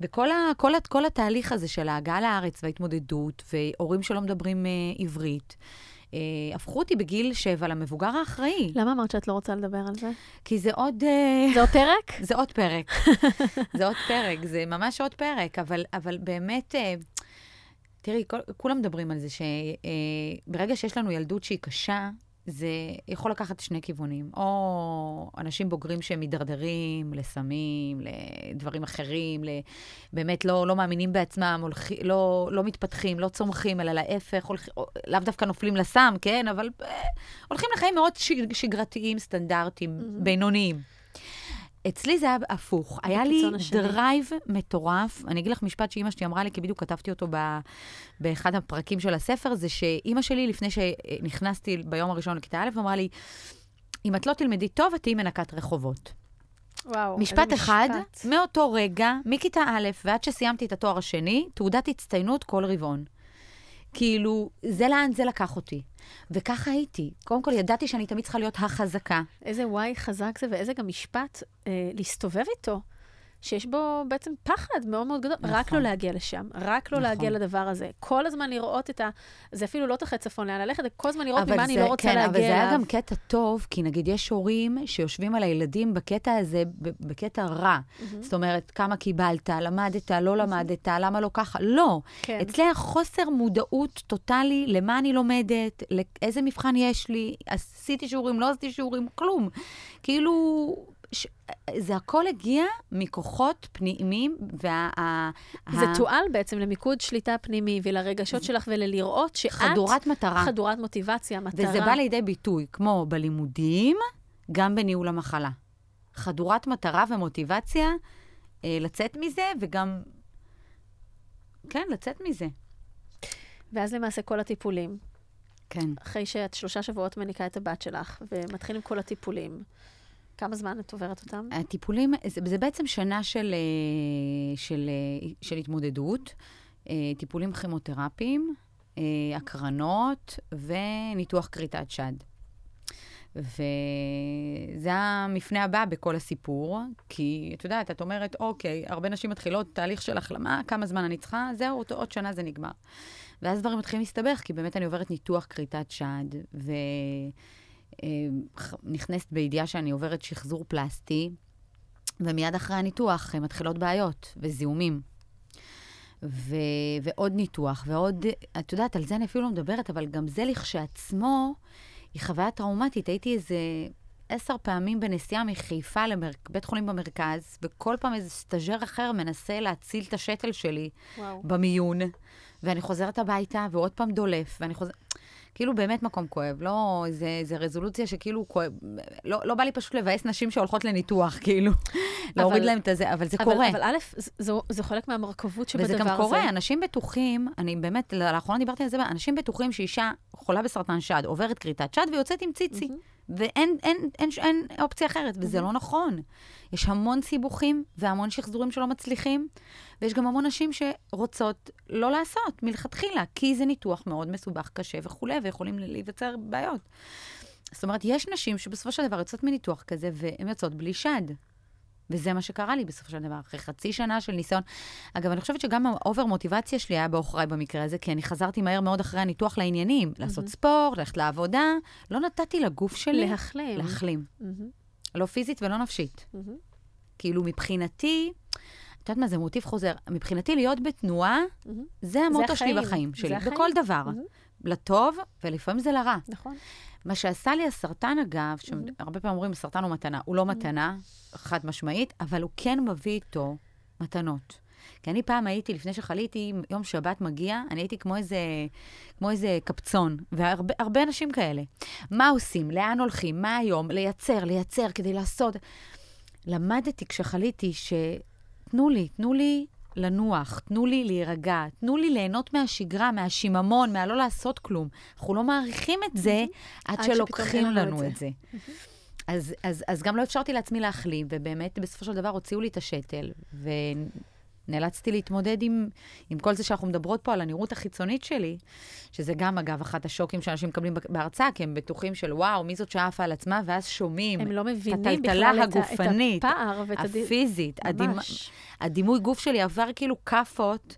וכל ה, כל, ה- כל התהליך הזה של ההגעה לארץ וההתמודדות, והורים שלא מדברים אה, עברית, אה, הפכו אותי בגיל שבע למבוגר האחראי. למה אמרת שאת לא רוצה לדבר על זה? כי זה עוד... אה, זה עוד פרק? *laughs* זה עוד פרק. זה עוד פרק, זה ממש עוד פרק, אבל, אבל באמת, אה, תראי, כל, כולם מדברים על זה שברגע שיש לנו ילדות שהיא קשה, זה יכול לקחת שני כיוונים. או אנשים בוגרים שהם מידרדרים לסמים, לדברים אחרים, באמת לא, לא מאמינים בעצמם, הולכ, לא, לא מתפתחים, לא צומחים, אלא להפך, הולכ, לאו דווקא נופלים לסם, כן? אבל אה, הולכים לחיים מאוד שג- שגרתיים, סטנדרטיים, בינוניים. אצלי זה היה הפוך. היה לי השני. drive מטורף. אני אגיד לך משפט שאימא שלי אמרה לי, כי בדיוק כתבתי אותו ב, באחד הפרקים של הספר, זה שאימא שלי, לפני שנכנסתי ביום הראשון לכיתה א', אמרה לי, אם את לא תלמדי טוב, את תהיי מנקת רחובות. וואו, משפט אחד, משפט. מאותו רגע, מכיתה א' ועד שסיימתי את התואר השני, תעודת הצטיינות כל רבעון. כאילו, זה לאן זה לקח אותי. וככה הייתי. קודם כל, ידעתי שאני תמיד צריכה להיות החזקה. איזה וואי חזק זה, ואיזה גם משפט אה, להסתובב איתו, שיש בו בעצם פחד מאוד מאוד גדול. נכון. רק לא להגיע לשם, רק לא נכון. להגיע לדבר הזה. כל הזמן לראות את ה... זה אפילו לא תחת צפון לאן ללכת, זה כל הזמן לראות ממה אני זה- לא רוצה כן, להגיע אבל זה היה אליו. גם קטע טוב, כי נגיד יש הורים שיושבים על הילדים בקטע הזה, בקטע רע. זאת אומרת, כמה קיבלת, למדת, לא למדת, למה לא ככה? לא. כן. אצלי היה חוסר מודעות טוטאלי למה אני לומדת, לאיזה מבחן יש לי, עשיתי שיעורים, לא עשיתי שיעורים, כלום. כאילו, ש... זה הכל הגיע מכוחות פנימיים, וה... זה ה- תועל בעצם למיקוד שליטה פנימי ולרגשות שלך וללראות שאת חדורת מטרה. חדורת מוטיבציה, מטרה. וזה בא לידי ביטוי, כמו בלימודים, גם בניהול המחלה. חדורת מטרה ומוטיבציה אה, לצאת מזה, וגם, כן, לצאת מזה. ואז למעשה כל הטיפולים, כן. אחרי שאת שלושה שבועות מניקה את הבת שלך, ומתחילים כל הטיפולים, כמה זמן את עוברת אותם? הטיפולים, זה, זה בעצם שנה של, אה, של, אה, של התמודדות, אה, טיפולים כימותרפיים, הקרנות וניתוח כריתת שד. וזה המפנה הבא בכל הסיפור, כי את יודעת, את אומרת, אוקיי, הרבה נשים מתחילות תהליך של החלמה, כמה זמן אני צריכה, זהו, עוד שנה זה נגמר. ואז דברים מתחילים להסתבך, כי באמת אני עוברת ניתוח כריתת שד, ו... אה, נכנסת בידיעה שאני עוברת שחזור פלסטי, ומיד אחרי הניתוח אה, מתחילות בעיות וזיהומים. ו- ועוד ניתוח, ועוד, את יודעת, על זה אני אפילו לא מדברת, אבל גם זה לכשעצמו היא חוויה טראומטית. הייתי איזה עשר פעמים בנסיעה מחיפה לבית חולים במרכז, וכל פעם איזה סטאג'ר אחר מנסה להציל את השתל שלי וואו. במיון, ואני חוזרת הביתה, ועוד פעם דולף, ואני חוזרת... כאילו באמת מקום כואב, לא איזה, רזולוציה שכאילו כואב, לא, לא בא לי פשוט לבאס נשים שהולכות לניתוח, *laughs* כאילו, להוריד להם את הזה, אבל זה אבל, קורה. אבל א', זה- זה חלק מהמורכבות שבדבר וזה הזה. גם קורה, אנשים בטוחים, אני באמת, לאחרונה דיברתי על זה, אנשים בטוחים שאישה חולה בסרטן שד, עוברת כריתת שד ויוצאת עם ציצי. ואין אין, אין, אין, אין אופציה אחרת, וזה לא נכון. יש המון סיבוכים והמון שחזורים שלא מצליחים, ויש גם המון נשים שרוצות לא לעשות מלכתחילה, כי זה ניתוח מאוד מסובך, קשה וכולי, ויכולים להיווצר בעיות. זאת אומרת, יש נשים שבסופו של דבר יוצאות מניתוח כזה, והן יוצאות בלי שד. וזה מה שקרה לי בסופו של דבר, אחרי חצי שנה של ניסיון. אגב, אני חושבת שגם ה over מוטיבציה שלי היה בעוכריי במקרה הזה, כי אני חזרתי מהר מאוד אחרי הניתוח לעניינים. לעשות ספורט, ללכת לעבודה. לא נתתי לגוף שלי להחלים. להחלים. מהמם, לא פיזית ולא נפשית. מהמם. כאילו, מבחינתי, את יודעת מה, זה מוטיב חוזר. מבחינתי, להיות בתנועה, מהמם. זה המוטו שלי. בחיים שלי. בכל דבר. מהמם. לטוב, ולפעמים זה לרע. נכון. מה שעשה לי הסרטן, אגב, שהרבה פעמים אומרים, סרטן הוא מתנה. הוא לא מתנה, חד משמעית, אבל הוא כן מביא איתו מתנות. כי אני פעם הייתי, לפני שחליתי, יום שבת מגיע, אני הייתי כמו איזה, כמו איזה קפצון, והרבה הרבה אנשים כאלה. מה עושים? לאן הולכים? מה היום? לייצר, לייצר, כדי לעשות. למדתי כשחליתי שתנו לי, תנו לי לנוח, תנו לי להירגע, תנו לי ליהנות מהשגרה, מהשיממון, מהלא לעשות כלום. אנחנו לא מעריכים את זה עד עד שלוקחים לנו את את זה. אז, אז, אז גם לא אפשרתי לעצמי להחלים, ובאמת, בסופו של דבר הוציאו לי את השתל, ונאלצתי להתמודד עם, עם כל זה שאנחנו מדברות פה על הנראות החיצונית שלי, שזה גם, אגב, אחת השוקים שאנשים מקבלים בהרצאה, כי הם בטוחים של וואו, מי זאת שעפה על עצמה, ואז שומעים הם לא מבינים בכלל הגופנית, את הפער ואת הד... הפיזית, הדימ... הדימוי גוף שלי עבר כאילו כאפות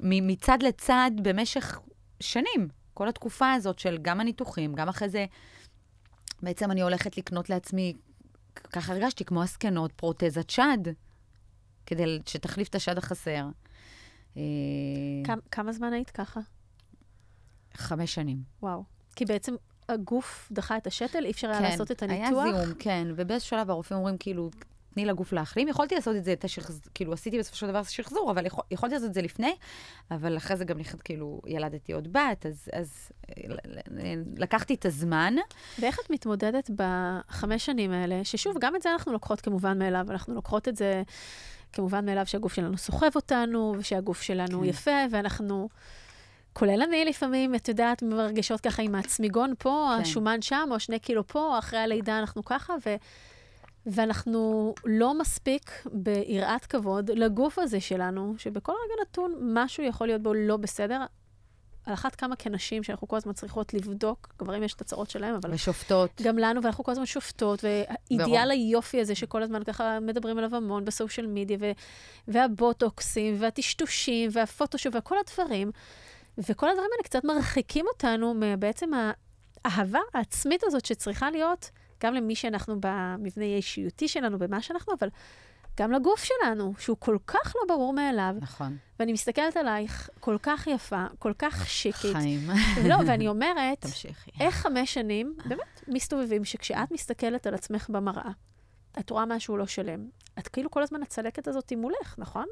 מצד לצד במשך שנים. כל התקופה הזאת של גם הניתוחים, גם אחרי זה, בעצם אני הולכת לקנות לעצמי, ככה הרגשתי, כמו הזקנות, פרוטזת שד, כדי שתחליף את השד החסר. אה, כמה, זמן היית ככה? חמש שנים. וואו. כי בעצם הגוף דחה את השתל, אי אפשר היה לעשות את היה הניתוח. זיהום, כן, ובאיזשהו שלב הרופאים אומרים, כאילו, תני לגוף להחלים. יכולתי לעשות את זה, את השחז... כאילו, עשיתי בסופו של דבר שחזור, אבל יכול... יכולתי לעשות את זה לפני, אבל אחרי זה גם נכד, כאילו, ילדתי עוד בת, אז, אז לקחתי את הזמן. ואיך את מתמודדת בחמש שנים האלה, ששוב, גם את זה אנחנו לוקחות כמובן מאליו, אנחנו לוקחות את זה כמובן מאליו שהגוף שלנו סוחב אותנו, ושהגוף שלנו כן. יפה, ואנחנו, כולל אני לפעמים, את יודעת, מרגשות ככה עם הצמיגון פה, כן. השומן שם, או שני קילו פה, אחרי הלידה אנחנו ככה, ו... ואנחנו לא מספיק ביראת כבוד לגוף הזה שלנו, שבכל רגע נתון משהו יכול להיות בו לא בסדר. על אחת כמה כנשים שאנחנו כל הזמן צריכות לבדוק, גברים יש את הצרות שלהם, אבל ושופטות. גם לנו, ואנחנו כל הזמן שופטות, ואידיאל היופי הזה שכל הזמן ככה מדברים עליו המון בסושיאל מדיה, ו- והבוטוקסים, והטשטושים, והפוטושופ, וכל הדברים, וכל הדברים האלה קצת מרחיקים אותנו מבעצם האהבה העצמית הזאת שצריכה להיות גם למי שאנחנו במבנה האישיותי שלנו, במה שאנחנו, אבל גם לגוף שלנו, שהוא כל כך לא ברור מאליו. נכון. ואני מסתכלת עלייך, כל כך יפה, כל כך שיקית. חיים. לא, ואני אומרת, תמשיכי. איך חמש שנים באמת מסתובבים שכשאת מסתכלת על עצמך במראה, את רואה משהו לא שלם. את כאילו כל הזמן הצלקת הזאת היא מולך, נכון?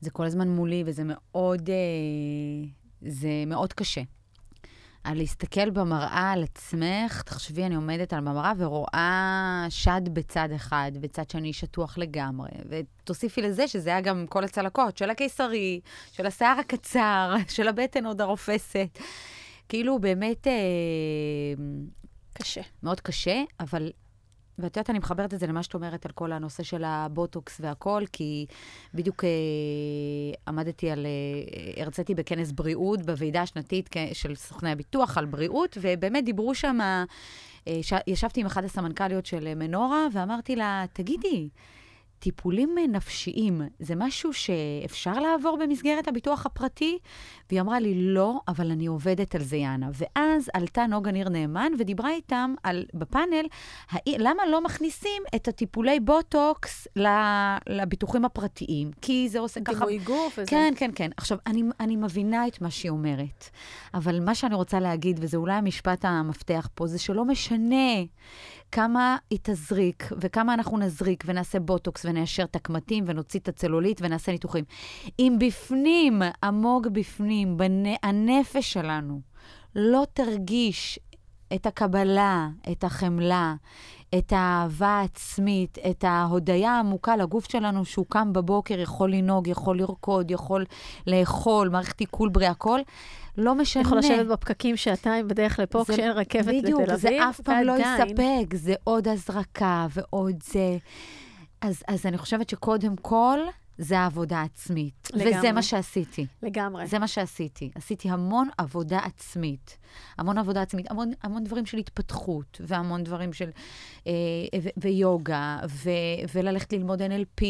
זה כל הזמן מולי, וזה מאוד, אה, זה מאוד קשה. על להסתכל במראה על עצמך, תחשבי, אני עומדת על במראה ורואה שד בצד אחד, בצד שני שטוח לגמרי. ותוסיפי לזה שזה היה גם כל הצלקות של הקיסרי, של השיער הקצר, *laughs* של הבטן עוד הרופסת. כאילו, באמת אה, קשה. מאוד קשה, אבל... ואת יודעת, אני מחברת את זה למה שאת אומרת על כל הנושא של הבוטוקס והכל, כי בדיוק אה, עמדתי על... אה, הרציתי בכנס בריאות בוועידה השנתית של סוכני הביטוח על בריאות, ובאמת דיברו שם... אה, ש... ישבתי עם אחת הסמנכ"ליות של מנורה, ואמרתי לה, תגידי, טיפולים נפשיים, זה משהו שאפשר לעבור במסגרת הביטוח הפרטי? והיא אמרה לי, לא, אבל אני עובדת על זה, יאנה. ואז עלתה נוגה ניר נאמן ודיברה איתם על, בפאנל, למה לא מכניסים את הטיפולי בוטוקס לביטוחים הפרטיים? כי זה עושה ככה... דימוי גוף וזה. כן, כן, כן. עכשיו, אני, אני מבינה את מה שהיא אומרת, אבל מה שאני רוצה להגיד, וזה אולי המשפט המפתח פה, זה שלא משנה כמה היא תזריק, וכמה אנחנו נזריק ונעשה בוטוקס וניישר את הקמטים ונוציא את הצלולית ונעשה ניתוחים. אם בפנים, עמוק בפנים, בנ... הנפש שלנו, לא תרגיש את הקבלה, את החמלה, את האהבה העצמית, את ההודיה העמוקה לגוף שלנו שהוא קם בבוקר, יכול לנהוג, יכול לרקוד, יכול לאכול, מערכת עיכול בריאה, הכל. לא משנה. יכול לשבת בפקקים שעתיים בדרך לפה זה, כשאין רכבת בדיוק, לתל אביב, בדיוק, זה אף פעם לא יספק, זה עוד הזרקה ועוד זה. אז, אז אני חושבת שקודם כל, זה העבודה העצמית. לגמרי. וזה מה שעשיתי. לגמרי. זה מה שעשיתי. עשיתי המון עבודה עצמית. המון עבודה עצמית, המון, המון דברים של התפתחות, והמון דברים של... אה, ו- ויוגה, ו- וללכת ללמוד NLP,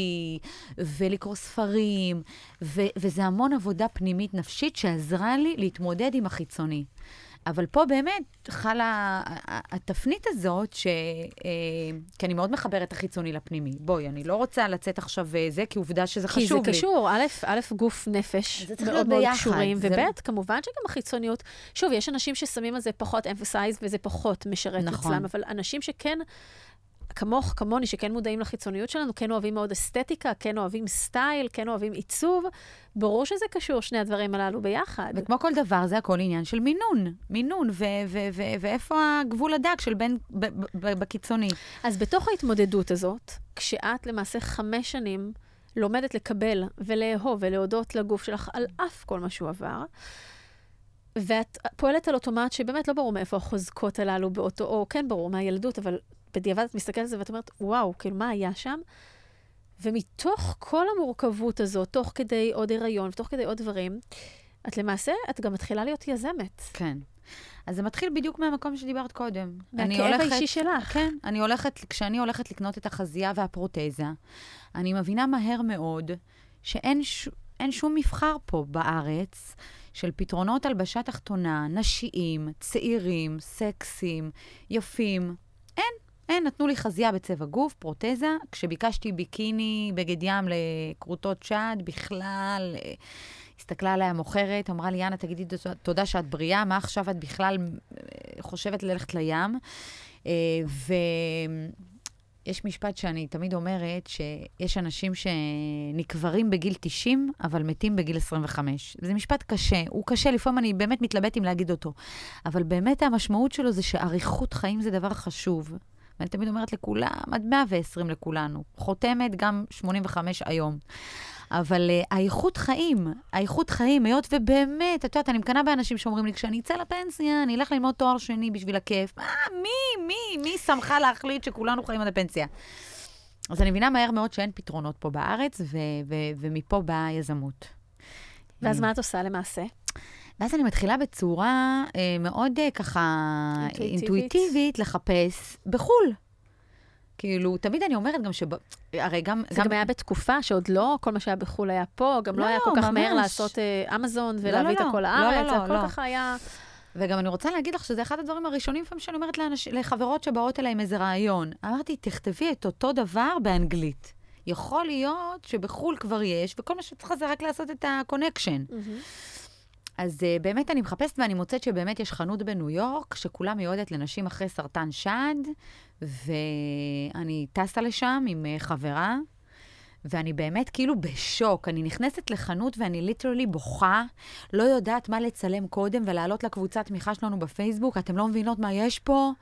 ולקרוא ספרים, ו- וזה המון עבודה פנימית נפשית שעזרה לי להתמודד עם החיצוני. אבל פה באמת חלה התפנית הזאת, ש... אה, כי אני מאוד מחברת את החיצוני לפנימי. בואי, אני לא רוצה לצאת עכשיו אה, זה, כי עובדה שזה חשוב לי. כי זה קשור, א', א', גוף, נפש, מאוד מאוד קשורים, זה... וב', כמובן שגם החיצוניות, שוב, יש אנשים ששמים על זה פחות אמפסייז, וזה פחות משרת נכון. אצלם, אבל אנשים שכן... כמוך, כמוני, שכן מודעים לחיצוניות שלנו, כן אוהבים מאוד אסתטיקה, כן אוהבים סטייל, כן אוהבים עיצוב, ברור שזה קשור, שני הדברים הללו ביחד. וכמו כל דבר, זה הכל עניין של מינון. מינון, ואיפה הגבול הדק של בין, בקיצוני. אז בתוך ההתמודדות הזאת, כשאת למעשה חמש שנים לומדת לקבל ולאהוב ולהודות לגוף שלך על אף כל מה שהוא עבר, ואת פועלת על אוטומט שבאמת לא ברור מאיפה החוזקות הללו באותו, או כן ברור מהילדות, אבל בדיעבד את מסתכלת על זה ואת אומרת, וואו, כאילו, מה היה שם? ומתוך כל המורכבות הזאת, תוך כדי עוד הריון ותוך כדי עוד דברים, את למעשה, את גם מתחילה להיות יזמת. כן. אז זה מתחיל בדיוק מהמקום שדיברת קודם. מהכאב האישי שלך. כן, אני הולכת, כשאני הולכת לקנות את החזייה והפרוטזה, אני מבינה מהר מאוד שאין ש, שום מבחר פה בארץ של פתרונות הלבשה תחתונה, נשיים, צעירים, סקסיים, יפים. אין. אין, נתנו לי חזייה בצבע גוף, פרוטזה. כשביקשתי ביקיני, בגד ים לכרותות שד, בכלל, אה, הסתכלה עליי המוכרת, אמרה לי, יאנה, תגידי תודה שאת בריאה, מה עכשיו את בכלל אה, חושבת ללכת לים? אה, ויש משפט שאני תמיד אומרת, שיש אנשים שנקברים בגיל 90, אבל מתים בגיל 25. זה משפט קשה, הוא קשה, לפעמים אני באמת מתלבט אם להגיד אותו. אבל באמת המשמעות שלו זה שאריכות חיים זה דבר חשוב. ואני תמיד אומרת לכולם, עד 120 לכולנו. חותמת גם 85 היום. אבל uh, האיכות חיים, האיכות חיים, היות ובאמת, את יודעת, אני מקנאה באנשים שאומרים לי, כשאני אצא לפנסיה, אני אלך ללמוד תואר שני בשביל הכיף. מה, מי, מי, מי שמחה להחליט שכולנו חיים עד הפנסיה? אז אני מבינה מהר מאוד שאין פתרונות פה בארץ, ו- ו- ומפה באה היזמות. ואז מה את עושה למעשה? ואז אני מתחילה בצורה אה, מאוד אה, ככה אינטואיטיבית. אינטואיטיבית לחפש בחו"ל. כאילו, תמיד אני אומרת גם שב... הרי גם... זה גם, גם היה בתקופה שעוד לא כל מה שהיה בחו"ל היה פה, גם לא, לא היה כל כך ממש. מהר לעשות אה, אמזון ולהביא לא, לא, את הכל לא, לארץ, לא, לא, הכל לא. ככה היה... וגם אני רוצה להגיד לך שזה אחד הדברים הראשונים לפעמים שאני אומרת לאנש... לחברות שבאות אליי עם איזה רעיון. אמרתי, תכתבי את אותו דבר באנגלית. יכול להיות שבחו"ל כבר יש, וכל מה שצריכה זה רק לעשות את ה connection. Mm-hmm. אז uh, באמת אני מחפשת ואני מוצאת שבאמת יש חנות בניו יורק, שכולה מיועדת לנשים אחרי סרטן שד, ואני טסה לשם עם uh, חברה, ואני באמת כאילו בשוק. אני נכנסת לחנות ואני literally בוכה, לא יודעת מה לצלם קודם ולעלות לקבוצת תמיכה שלנו בפייסבוק. אתם לא מבינות מה יש פה.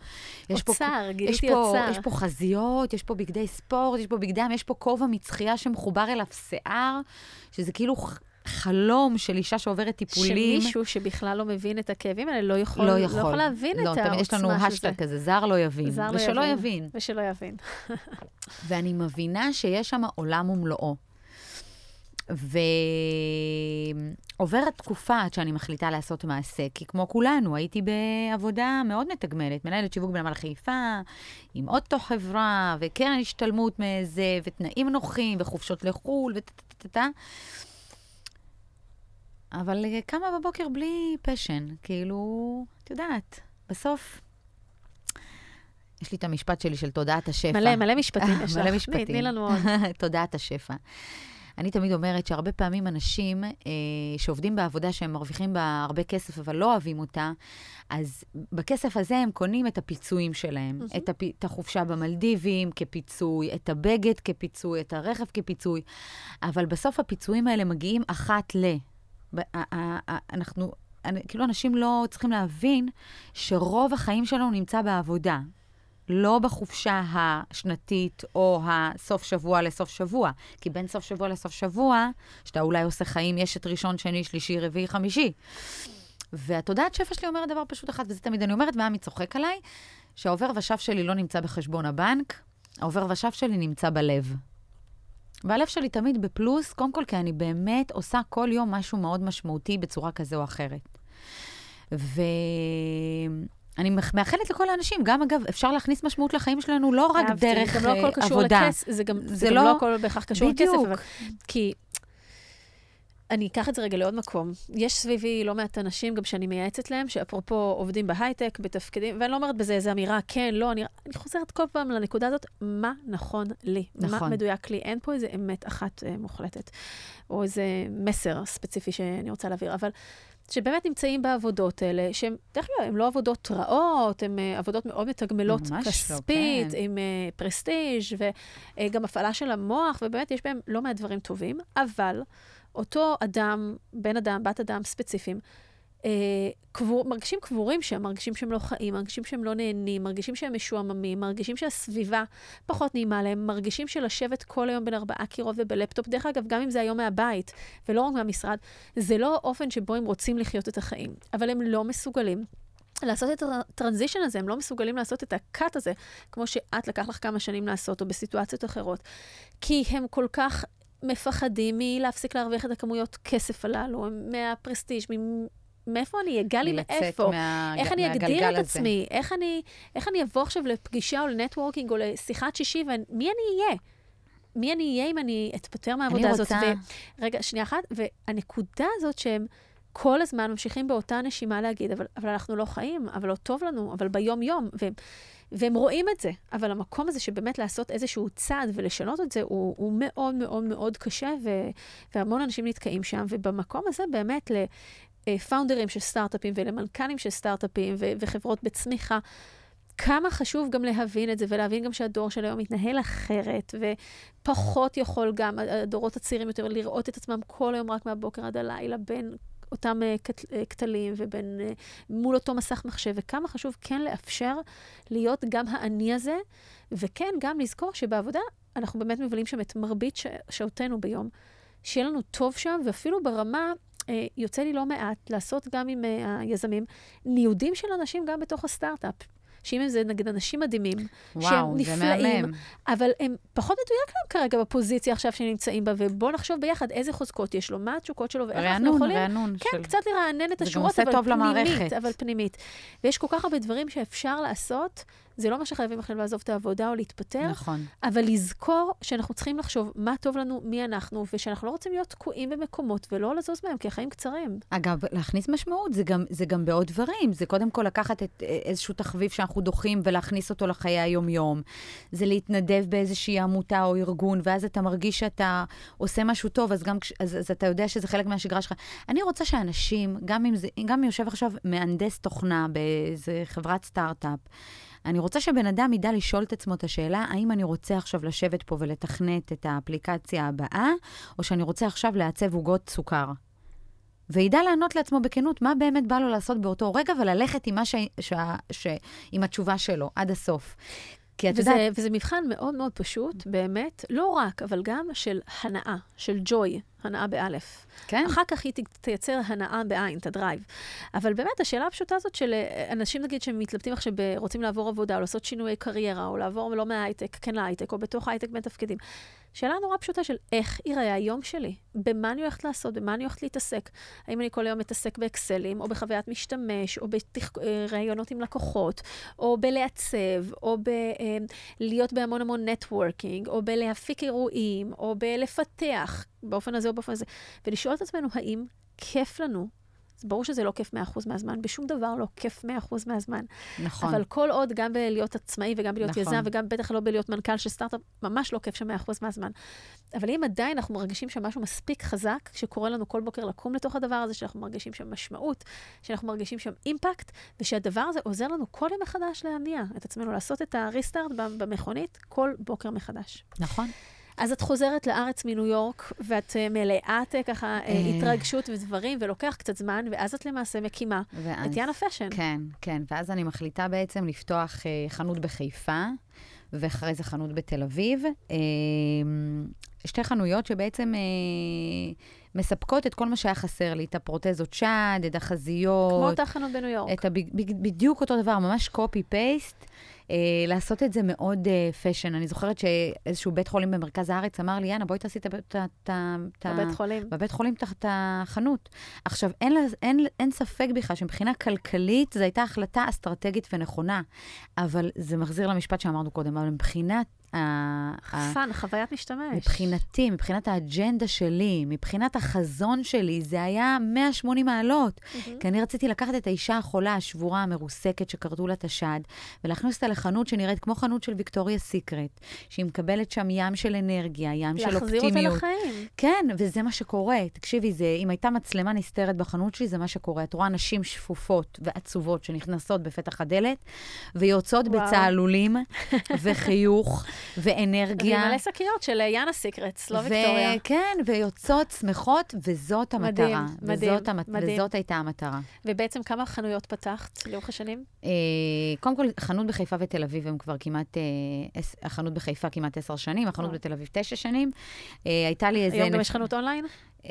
יש אוצר, גיליתי אוצר. יש פה חזיות, יש פה בגדי ספורט, יש פה בגדי ים, יש פה כובע מצחייה שמחובר אליו שיער, שזה כאילו חלום של אישה שעוברת טיפולים. שמישהו שבכלל לא מבין את הכאבים האלה לא יכול, לא יכול. לא יכול להבין לא, את העוצמה של זה. יש לנו השטג כזה, זר לא יבין. זר לא ושלא יבין. יבין. ושלא יבין. *laughs* ואני מבינה שיש שם עולם ומלואו. ועוברת תקופה עד שאני מחליטה לעשות מעשה, כי כמו כולנו, הייתי בעבודה מאוד מתגמלת, מנהלת שיווק בנמל חיפה, עם אוטו חברה, וקרן השתלמות מזה, ותנאים נוחים, וחופשות לחו"ל, וטה-טה-טה. אבל אה, קמה בבוקר בלי פשן, כאילו, את יודעת, בסוף יש לי את המשפט שלי של תודעת השפע. מלא, מלא משפטים *laughs* יש לך. מלא משפטים. תני לנו עוד. *laughs* תודעת השפע. אני תמיד אומרת שהרבה פעמים אנשים אה, שעובדים בעבודה שהם מרוויחים בה הרבה כסף, אבל לא אוהבים אותה, אז בכסף הזה הם קונים את הפיצויים שלהם. Mm-hmm. את, הפ... את החופשה במלדיבים כפיצוי, את הבגד כפיצוי, את הרכב כפיצוי, אבל בסוף הפיצויים האלה מגיעים אחת ל... אנחנו, כאילו, אנשים לא צריכים להבין שרוב החיים שלנו נמצא בעבודה. לא בחופשה השנתית או הסוף שבוע לסוף שבוע. כי בין סוף שבוע לסוף שבוע, שאתה אולי עושה חיים, יש את ראשון, שני, שלישי, רביעי, חמישי. והתודעת שפע שלי אומרת דבר פשוט אחד, וזה תמיד אני אומרת, ועמי צוחק עליי, שהעובר ושב שלי לא נמצא בחשבון הבנק, העובר ושב שלי נמצא בלב. והלב שלי תמיד בפלוס, קודם כל כי אני באמת עושה כל יום משהו מאוד משמעותי בצורה כזו או אחרת. ו... אני מאחלת לכל האנשים, גם אגב, אפשר להכניס משמעות לחיים שלנו לא רק דרך עבודה. זה גם לא הכל קשור לכסף, זה גם, זה, זה גם לא, לא הכל בהכרח קשור לכסף, אבל... כי אני אקח את זה רגע לעוד מקום. יש סביבי לא מעט אנשים, גם שאני מייעצת להם, שאפרופו עובדים בהייטק, בתפקידים, ואני לא אומרת בזה איזו אמירה, כן, לא, אני, אני חוזרת כל פעם לנקודה הזאת, מה נכון לי, נכון. מה מדויק לי. אין פה איזו אמת אחת אה, מוחלטת, או איזה מסר ספציפי שאני רוצה להעביר, אבל שבאמת נמצאים בעבודות האלה, שהן, דרך אגב, הן לא עבודות רעות, הן uh, עבודות מאוד מתגמלות כספית, לא, כן. עם uh, פרסטיג' וגם uh, הפעלה של המוח, ובאמת יש בהם לא מעט דברים טובים, אבל אותו אדם, בן אדם, בת אדם ספציפיים, אה, קבור, מרגישים קבורים שם, מרגישים שהם לא חיים, מרגישים שהם לא נהנים, מרגישים שהם משועממים, מרגישים שהסביבה פחות נעימה להם, מרגישים שלשבת כל היום בין ארבעה קירות ובלפטופ, דרך אגב, גם אם זה היום מהבית ולא רק מהמשרד, זה לא האופן שבו הם רוצים לחיות את החיים, אבל הם לא מסוגלים. לעשות את ה transition הזה, הם לא מסוגלים לעשות את ה cut הזה, כמו שאת לקח לך כמה שנים לעשות, או בסיטואציות אחרות. כי הם כל כך מפחדים מלהפסיק להרוויח את הכמויות כסף הללו, מה prestige, מאיפה אני אהיה? גלי, מאיפה? מה... איך אני אגדיר את הזה. עצמי? איך אני, איך אני אבוא עכשיו לפגישה או לנטוורקינג או לשיחת שישי, ומי אני אהיה? מי אני אהיה אם אני אתפטר מהעבודה הזאת? אני רוצה... ו... רגע, שנייה אחת. והנקודה הזאת שהם כל הזמן ממשיכים באותה נשימה להגיד, אבל, אבל אנחנו לא חיים, אבל לא טוב לנו, אבל ביום-יום. והם, והם רואים את זה. אבל המקום הזה שבאמת לעשות איזשהו צעד ולשנות את זה, הוא, הוא מאוד מאוד מאוד קשה, ו, והמון אנשים נתקעים שם. ובמקום הזה באמת לפאונדרים של סטארט-אפים ולמנכ"לים של סטארט-אפים ו- וחברות בצמיחה, כמה חשוב גם להבין את זה, ולהבין גם שהדור של היום מתנהל אחרת, ופחות יכול גם, הדורות הצעירים יותר, לראות את עצמם כל היום רק מהבוקר עד הלילה, בין אותם קטלים אה, ובין, אה, מול אותו מסך מחשב, וכמה חשוב כן לאפשר להיות גם האני הזה, וכן, גם לזכור שבעבודה אנחנו באמת מבלים שם את מרבית שעותינו ביום. שיהיה לנו טוב שם, ואפילו ברמה, אה, יוצא לי לא מעט לעשות גם עם אה, היזמים, ניודים של אנשים גם בתוך הסטארט-אפ. שאם זה נגיד אנשים מדהימים, וואו, שהם נפלאים, אבל הם פחות מדויק להם כרגע בפוזיציה עכשיו שהם נמצאים בה, ובואו נחשוב ביחד איזה חוזקות יש לו, מה התשוקות שלו, ואיך אנחנו יכולים... רענון, כן, של... קצת לרענן את השורות, אבל פנימית, למערכת. אבל פנימית. ויש כל כך הרבה דברים שאפשר לעשות. זה לא מה שחייבים עכשיו לעזוב את העבודה או להתפטר, נכון. אבל לזכור שאנחנו צריכים לחשוב מה טוב לנו, מי אנחנו, ושאנחנו לא רוצים להיות תקועים במקומות ולא לזוז מהם, כי החיים קצרים. אגב, להכניס משמעות זה גם, זה גם בעוד דברים. זה קודם כל לקחת את אה, איזשהו תחביב שאנחנו דוחים ולהכניס אותו לחיי היום-יום. זה להתנדב באיזושהי עמותה או ארגון, ואז אתה מרגיש שאתה עושה משהו טוב, אז גם אז, אז אתה יודע שזה חלק מהשגרה שלך. אני רוצה שאנשים, גם אם, זה, גם אם יושב עכשיו מהנדס תוכנה באיזה חברת סטארט-אפ, אני רוצה שבן אדם ידע לשאול את עצמו את השאלה, האם אני רוצה עכשיו לשבת פה ולתכנת את האפליקציה הבאה, או שאני רוצה עכשיו לעצב עוגות סוכר. וידע לענות לעצמו בכנות מה באמת בא לו לעשות באותו רגע, וללכת עם, ש... ש... ש... עם התשובה שלו עד הסוף. כי את וזה, יודעת... וזה מבחן מאוד מאוד פשוט, באמת, לא רק, אבל גם של הנאה, של ג'וי, הנאה באלף. כן. אחר כך היא תייצר הנאה בעין, את ה drive. אבל באמת, השאלה הפשוטה הזאת של אה, אנשים, נגיד, שמתלבטים עכשיו, רוצים לעבור עבודה, או לעשות שינויי קריירה, או לעבור לא מההייטק, כן להייטק, או בתוך ההייטק בין תפקידים. שאלה נורא פשוטה של איך ייראה היום שלי, במה אני הולכת לעשות, במה אני הולכת להתעסק. האם אני כל היום מתעסק באקסלים, או בחוויית משתמש, או בראיונות עם לקוחות, או בלעצב, או בלהיות אה, בהמון המון נטוורקינג, או בלהפיק אירועים, או בלפתח, באופן הזה או באופן הזה, ולשאול את עצמנו האם כיף לנו ברור שזה לא כיף 100% מהזמן, בשום דבר לא כיף 100% מהזמן. נכון. אבל כל עוד, גם בלהיות עצמאי וגם בלהיות נכון. יזם, וגם בטח לא בלהיות מנכ"ל של סטארט-אפ, ממש לא כיף שם 100% מהזמן. אבל אם עדיין אנחנו מרגישים שמשהו מספיק חזק, שקורה לנו כל בוקר לקום לתוך הדבר הזה, שאנחנו מרגישים שם משמעות, שאנחנו מרגישים שם impact, ושהדבר הזה עוזר לנו כל יום מחדש להניע את עצמנו, לעשות את ה restart במכונית כל בוקר מחדש. נכון. אז את חוזרת לארץ מניו יורק, ואת uh, מלאת uh, ככה uh, התרגשות ודברים, ולוקח קצת זמן, ואז את למעשה מקימה ואז, את יאנה פאשן. כן, כן, ואז אני מחליטה בעצם לפתוח uh, חנות בחיפה, ואחרי זה חנות בתל אביב. Uh, שתי חנויות שבעצם uh, מספקות את כל מה שהיה חסר לי, את הפרוטזות שד, את החזיות. כמו אותה חנות בניו יורק. את הב... בדיוק אותו דבר, ממש קופי-פייסט. אה, לעשות את זה מאוד. אה, אני זוכרת שאיזשהו בית חולים במרכז הארץ אמר לי, יאנה, בואי תעשי את ה... בבית חולים. בבית חולים את החנות. עכשיו, אין, אין, אין ספק בכלל שמבחינה כלכלית זו הייתה החלטה אסטרטגית ונכונה, אבל זה מחזיר למשפט שאמרנו קודם, אבל מבחינת fun, חוויית משתמש. מבחינתי, מבחינת האג'נדה שלי, מבחינת החזון שלי, זה היה 180 מעלות. Mm-hmm. כי אני רציתי לקחת את האישה החולה, השבורה, המרוסקת, שכרתו לה את השד, ולהכניס אותה לחנות שנראית כמו חנות של ויקטוריה סיקרט, שהיא מקבלת שם ים של אנרגיה, ים של אופטימיות. להחזיר אותה לחיים. כן, וזה מה שקורה. תקשיבי, זה, אם הייתה מצלמה נסתרת בחנות שלי, זה מה שקורה. את רואה נשים שפופות ועצובות שנכנסות בפתח הדלת, ויוצאות בצהלולים *laughs* וחיוך. ואנרגיה. ומלא שקיות של יאנה Secrets, לא ויקטוריה. כן, ויוצאות שמחות, וזאת המטרה. מדהים, מדהים, וזאת המת... מדהים. וזאת הייתה המטרה. ובעצם כמה חנויות פתחת לאורך השנים? אה, קודם כל, חנות בחיפה ותל אביב הם כבר כמעט, אה, החנות בחיפה כמעט עשר שנים, החנות בתל אביב תשע שנים. אה, הייתה לי איזה... היום גם יש חנות אונליין? Uh,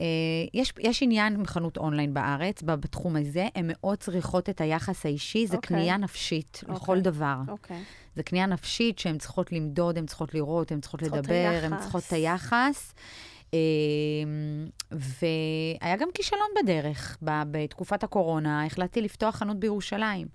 יש, יש עניין עם חנות אונליין בארץ, בתחום הזה, הן מאוד צריכות את היחס האישי, זה okay. אוקיי. קנייה נפשית okay. לכל אוקיי. דבר. Okay. אוקיי. זה קנייה נפשית שהן צריכות למדוד, הן צריכות לראות, הן צריכות לדבר, הן צריכות את היחס. אמ, והיה גם כישלון בדרך. בתקופת הקורונה החלטתי לפתוח חנות בירושלים.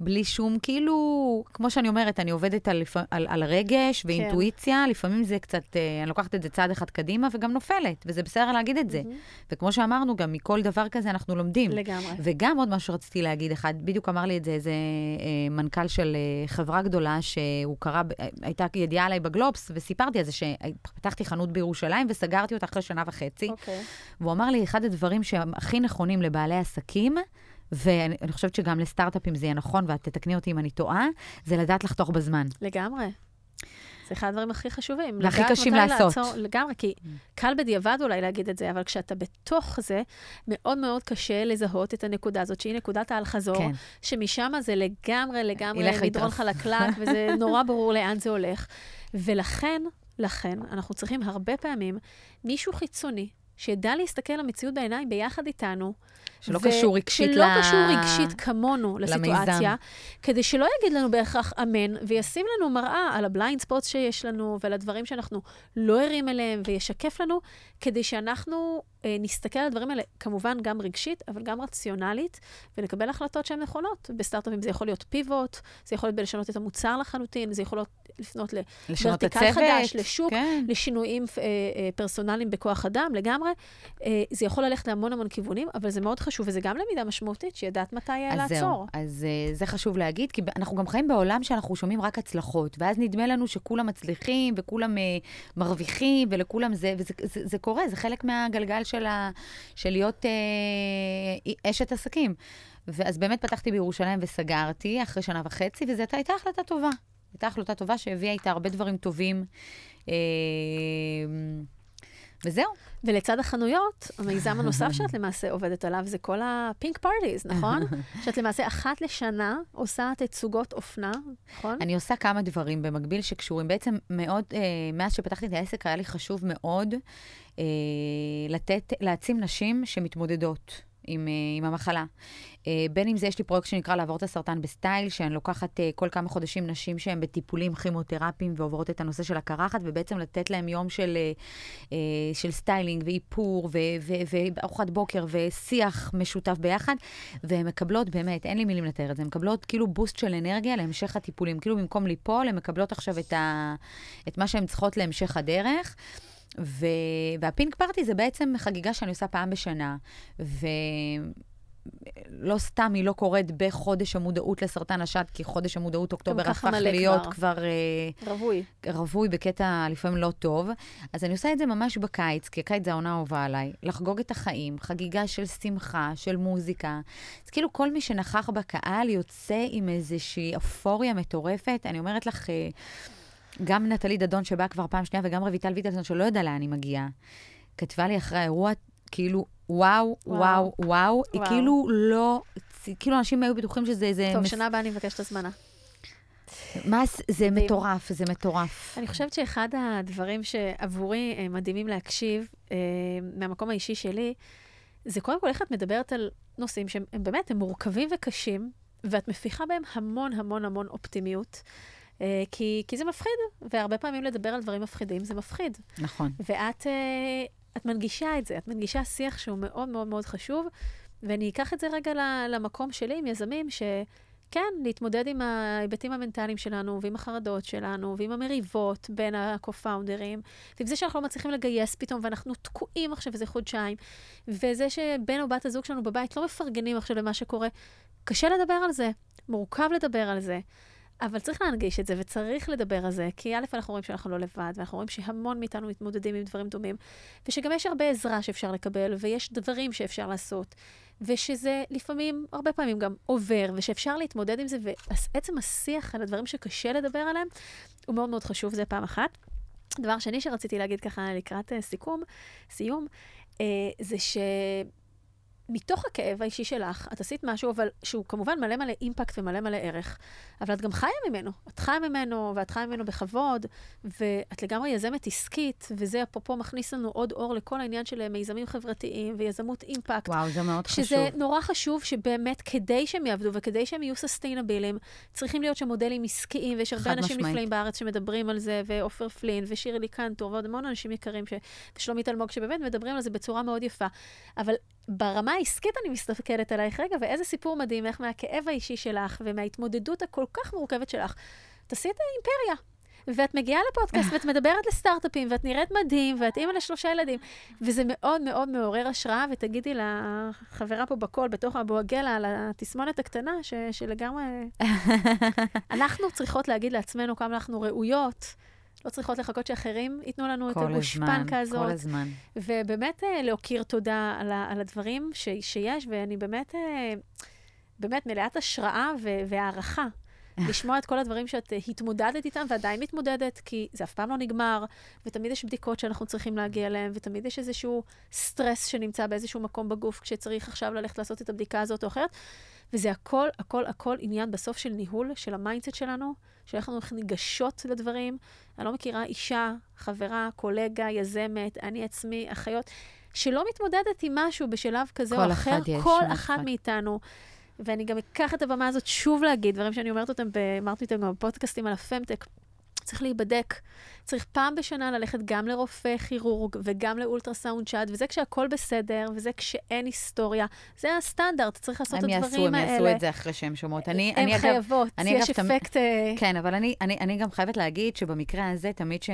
בלי שום, כאילו, כמו שאני אומרת, אני עובדת על, על, על רגש ואינטואיציה, כן. לפעמים זה קצת, אה, אני לוקחת את זה צעד אחד קדימה וגם נופלת, וזה בסדר להגיד את זה. Mm-hmm. וכמו שאמרנו, גם מכל דבר כזה אנחנו לומדים. לגמרי. וגם עוד משהו שרציתי להגיד, אחד, בדיוק אמר לי את זה איזה אה, מנכ"ל של אה, חברה גדולה, שהוא קרא, הייתה ידיעה עליי בגלובס, וסיפרתי על זה שפתחתי חנות בירושלים וסגרתי אותה אחרי שנה וחצי. אוקיי. Okay. והוא אמר לי, אחד הדברים שהם הכי נכונים לבעלי עסקים, ואני חושבת שגם לסטארט-אפים זה יהיה נכון, ואת תתקני אותי אם אני טועה, זה לדעת לחתוך בזמן. לגמרי. זה אחד הדברים הכי חשובים. והכי קשים לעשות. לעצור, לגמרי, כי קל בדיעבד אולי להגיד את זה, אבל כשאתה בתוך זה, מאוד מאוד קשה לזהות את הנקודה הזאת, שהיא נקודת האל-חזור, כן. שמשם זה לגמרי, לגמרי מדרון חלקלק, וזה נורא ברור לאן זה הולך. ולכן, לכן, אנחנו צריכים הרבה פעמים מישהו חיצוני, שידע להסתכל למציאות בעיניים ביחד איתנו. שלא קשור רגשית שלא ל... קשור רגשית כמונו לסיטואציה, למיזם. כדי שלא יגיד לנו בהכרח אמן, וישים לנו מראה על ה blind spot שיש לנו, ועל הדברים שאנחנו לא ערים אליהם, וישקף לנו, כדי שאנחנו אה, נסתכל על הדברים האלה, כמובן גם רגשית, אבל גם רציונלית, ונקבל החלטות שהן נכונות. בסטארט-אפים זה יכול להיות פיבוט, זה יכול להיות בלשנות את המוצר לחלוטין, זה יכול להיות לפנות לוורטיקל חדש, לשוק, כן. לשינויים אה, אה, פרסונליים בכוח אדם, לגמרי. אה, זה יכול ללכת להמון המון כיוונים, אבל זה מאוד חשוב, וזה גם למידה משמעותית, שידעת מתי אז לעצור. זהו, אז אה, זה חשוב להגיד, כי אנחנו גם חיים בעולם שאנחנו שומעים רק הצלחות, ואז נדמה לנו שכולם מצליחים, וכולם אה, מרוויחים, ולכולם זה, וזה זה, זה קורה, זה חלק מהגלגל של, ה, של להיות אה, אשת עסקים. ואז באמת פתחתי בירושלים וסגרתי אחרי שנה וחצי, וזו הייתה החלטה טובה. הייתה החלטה טובה שהביאה איתה הרבה דברים טובים. אה, וזהו. ולצד החנויות, המיזם הנוסף שאת למעשה עובדת עליו זה כל הפינק פארטיז, נכון? *laughs* שאת למעשה אחת לשנה עושה תצוגות אופנה, נכון? אני עושה כמה דברים במקביל שקשורים. בעצם מאוד, אה, מאז שפתחתי את העסק, היה לי חשוב מאוד אה, לתת, להעצים נשים שמתמודדות. עם, אה, עם המחלה. אה, בין אם זה, יש לי פרויקט שנקרא לעבור את הסרטן בסטייל, שאני לוקחת אה, כל כמה חודשים נשים שהן בטיפולים כימותרפיים ועוברות את הנושא של הקרחת, ובעצם לתת להן יום של, של styling ואיפור וארוחת בוקר ושיח משותף ביחד, והן מקבלות, באמת, אין לי מילים לתאר את זה, הן מקבלות כאילו boost של אנרגיה להמשך הטיפולים. כאילו במקום ליפול, הן מקבלות עכשיו את, ה, את מה שהן צריכות להמשך הדרך. ו... והפינק פארטי זה בעצם חגיגה שאני עושה פעם בשנה, ו... לא סתם היא לא קורית בחודש המודעות לסרטן השד, כי חודש המודעות אוקטובר הפך להיות כבר, כבר uh, רווי. רווי בקטע לפעמים לא טוב. אז אני עושה את זה ממש בקיץ, כי הקיץ זה העונה האהובה עליי. לחגוג את החיים, חגיגה של שמחה, של מוזיקה. אז כאילו כל מי שנכח בקהל יוצא עם איזושהי אפוריה מטורפת. אני אומרת לך... Uh, גם נטלי דדון, שבאה כבר פעם שנייה, וגם רויטל ויטלסון, שלא יודע לאן היא מגיעה, כתבה לי אחרי האירוע, כאילו, וואו, וואו, וואו, וואו. היא כאילו לא, כאילו אנשים היו בטוחים שזה איזה... טוב, מס... שנה הבאה אני מבקשת הזמנה. מה, זה מטורף, זה מטורף. אני חושבת שאחד הדברים שעבורי אה, מדהימים להקשיב, אה, מהמקום האישי שלי, זה קודם כל איך את מדברת על נושאים שהם באמת, הם מורכבים וקשים, ואת מפיחה בהם המון המון המון אופטימיות. אה, כי, כי זה מפחיד, והרבה פעמים לדבר על דברים מפחידים זה מפחיד. נכון. ואת אה, את מנגישה את זה, את מנגישה שיח שהוא מאוד מאוד מאוד חשוב, ואני אקח את זה רגע למקום שלי עם יזמים, שכן, להתמודד עם ההיבטים המנטליים שלנו, ועם החרדות שלנו, ועם המריבות בין ה-co-founders, ועם זה שאנחנו לא מצליחים לגייס פתאום, ואנחנו תקועים עכשיו איזה חודשיים, וזה שבן או בת הזוג שלנו בבית לא מפרגנים עכשיו למה שקורה. קשה לדבר על זה, מורכב לדבר על זה. אבל צריך להנגיש את זה, וצריך לדבר על זה, כי א', אנחנו רואים שאנחנו לא לבד, ואנחנו רואים שהמון מאיתנו מתמודדים עם דברים דומים, ושגם יש הרבה עזרה שאפשר לקבל, ויש דברים שאפשר לעשות, ושזה לפעמים, הרבה פעמים גם עובר, ושאפשר להתמודד עם זה, ועצם השיח על הדברים שקשה לדבר עליהם, הוא מאוד מאוד חשוב, זה פעם אחת. דבר שני שרציתי להגיד ככה לקראת uh, סיכום, סיום, uh, זה ש... מתוך הכאב האישי שלך, את עשית משהו, אבל שהוא כמובן מלא מלא אימפקט ומלא מלא ערך, אבל את גם חיה ממנו. את חיה ממנו, ואת חיה ממנו בכבוד, ואת לגמרי יזמת עסקית, וזה אפרופו מכניס לנו עוד אור לכל העניין של מיזמים חברתיים ויזמות אימפקט. וואו, זה מאוד שזה חשוב. שזה נורא חשוב שבאמת, כדי שהם יעבדו וכדי שהם יהיו סוסטיינביליים, צריכים להיות שם מודלים עסקיים, ויש הרבה אנשים נפלאים בארץ שמדברים על זה, ועופר פלין, ושירלי קנטור, ועוד המון אנשים יקרים, ש... ושלומית אלמוג, שבאמת מדברים על זה בצורה מאוד יפה. אבל ברמה העסקית אני מסתכלת עלייך רגע, ואיזה סיפור מדהים, איך מהכאב האישי שלך ומההתמודדות הכל כך מורכבת שלך, תעשי את האימפריה. ואת מגיעה לפודקאסט ואת מדברת לסטארט-אפים, ואת נראית מדהים, ואת אימא לשלושה ילדים. וזה מאוד מאוד מעורר השראה, ותגידי לחברה פה בקול, בתוך הבואגלה, על התסמונת הקטנה, ש, שלגמרי... *laughs* אנחנו צריכות להגיד לעצמנו כמה אנחנו ראויות. לא צריכות לחכות שאחרים ייתנו לנו את הגושפנקה הזאת. כל הזמן. ובאמת אה, להכיר תודה על, ה, על הדברים ש, שיש, ואני באמת, אה, באמת מלאת השראה ו- והערכה. *laughs* לשמוע את כל הדברים שאת אה, התמודדת איתם ועדיין מתמודדת, כי זה אף פעם לא נגמר, ותמיד יש בדיקות שאנחנו צריכים להגיע אליהן, ותמיד יש איזשהו סטרס שנמצא באיזשהו מקום בגוף כשצריך עכשיו ללכת לעשות את הבדיקה הזאת או אחרת. וזה הכל, הכל, הכל עניין בסוף של ניהול, של ה mindset שלנו, של איך אנחנו ניגשות לדברים. אני לא מכירה אישה, חברה, קולגה, יזמת, אני עצמי, אחיות, שלא מתמודדת עם משהו בשלב כזה או אחר. אחד יש. כל אחת מאיתנו. ואני גם אקח את הבמה הזאת שוב להגיד, דברים שאני אומרת אותם, אמרתי אותם גם בפודקאסטים על ה femtech. צריך להיבדק. צריך פעם בשנה ללכת גם לרופא כירורג וגם לאולטרסאונד שד, וזה כשהכול בסדר, וזה כשאין היסטוריה. זה הסטנדרט, צריך לעשות את הדברים יעשו, האלה. הם יעשו את זה אחרי שהן שומעות. אני, הן אני חייבות, אני יש אגב, אפקט... תמ... אה, כן, אבל אני, אני, אני גם חייבת להגיד שבמקרה הזה, תמיד ש...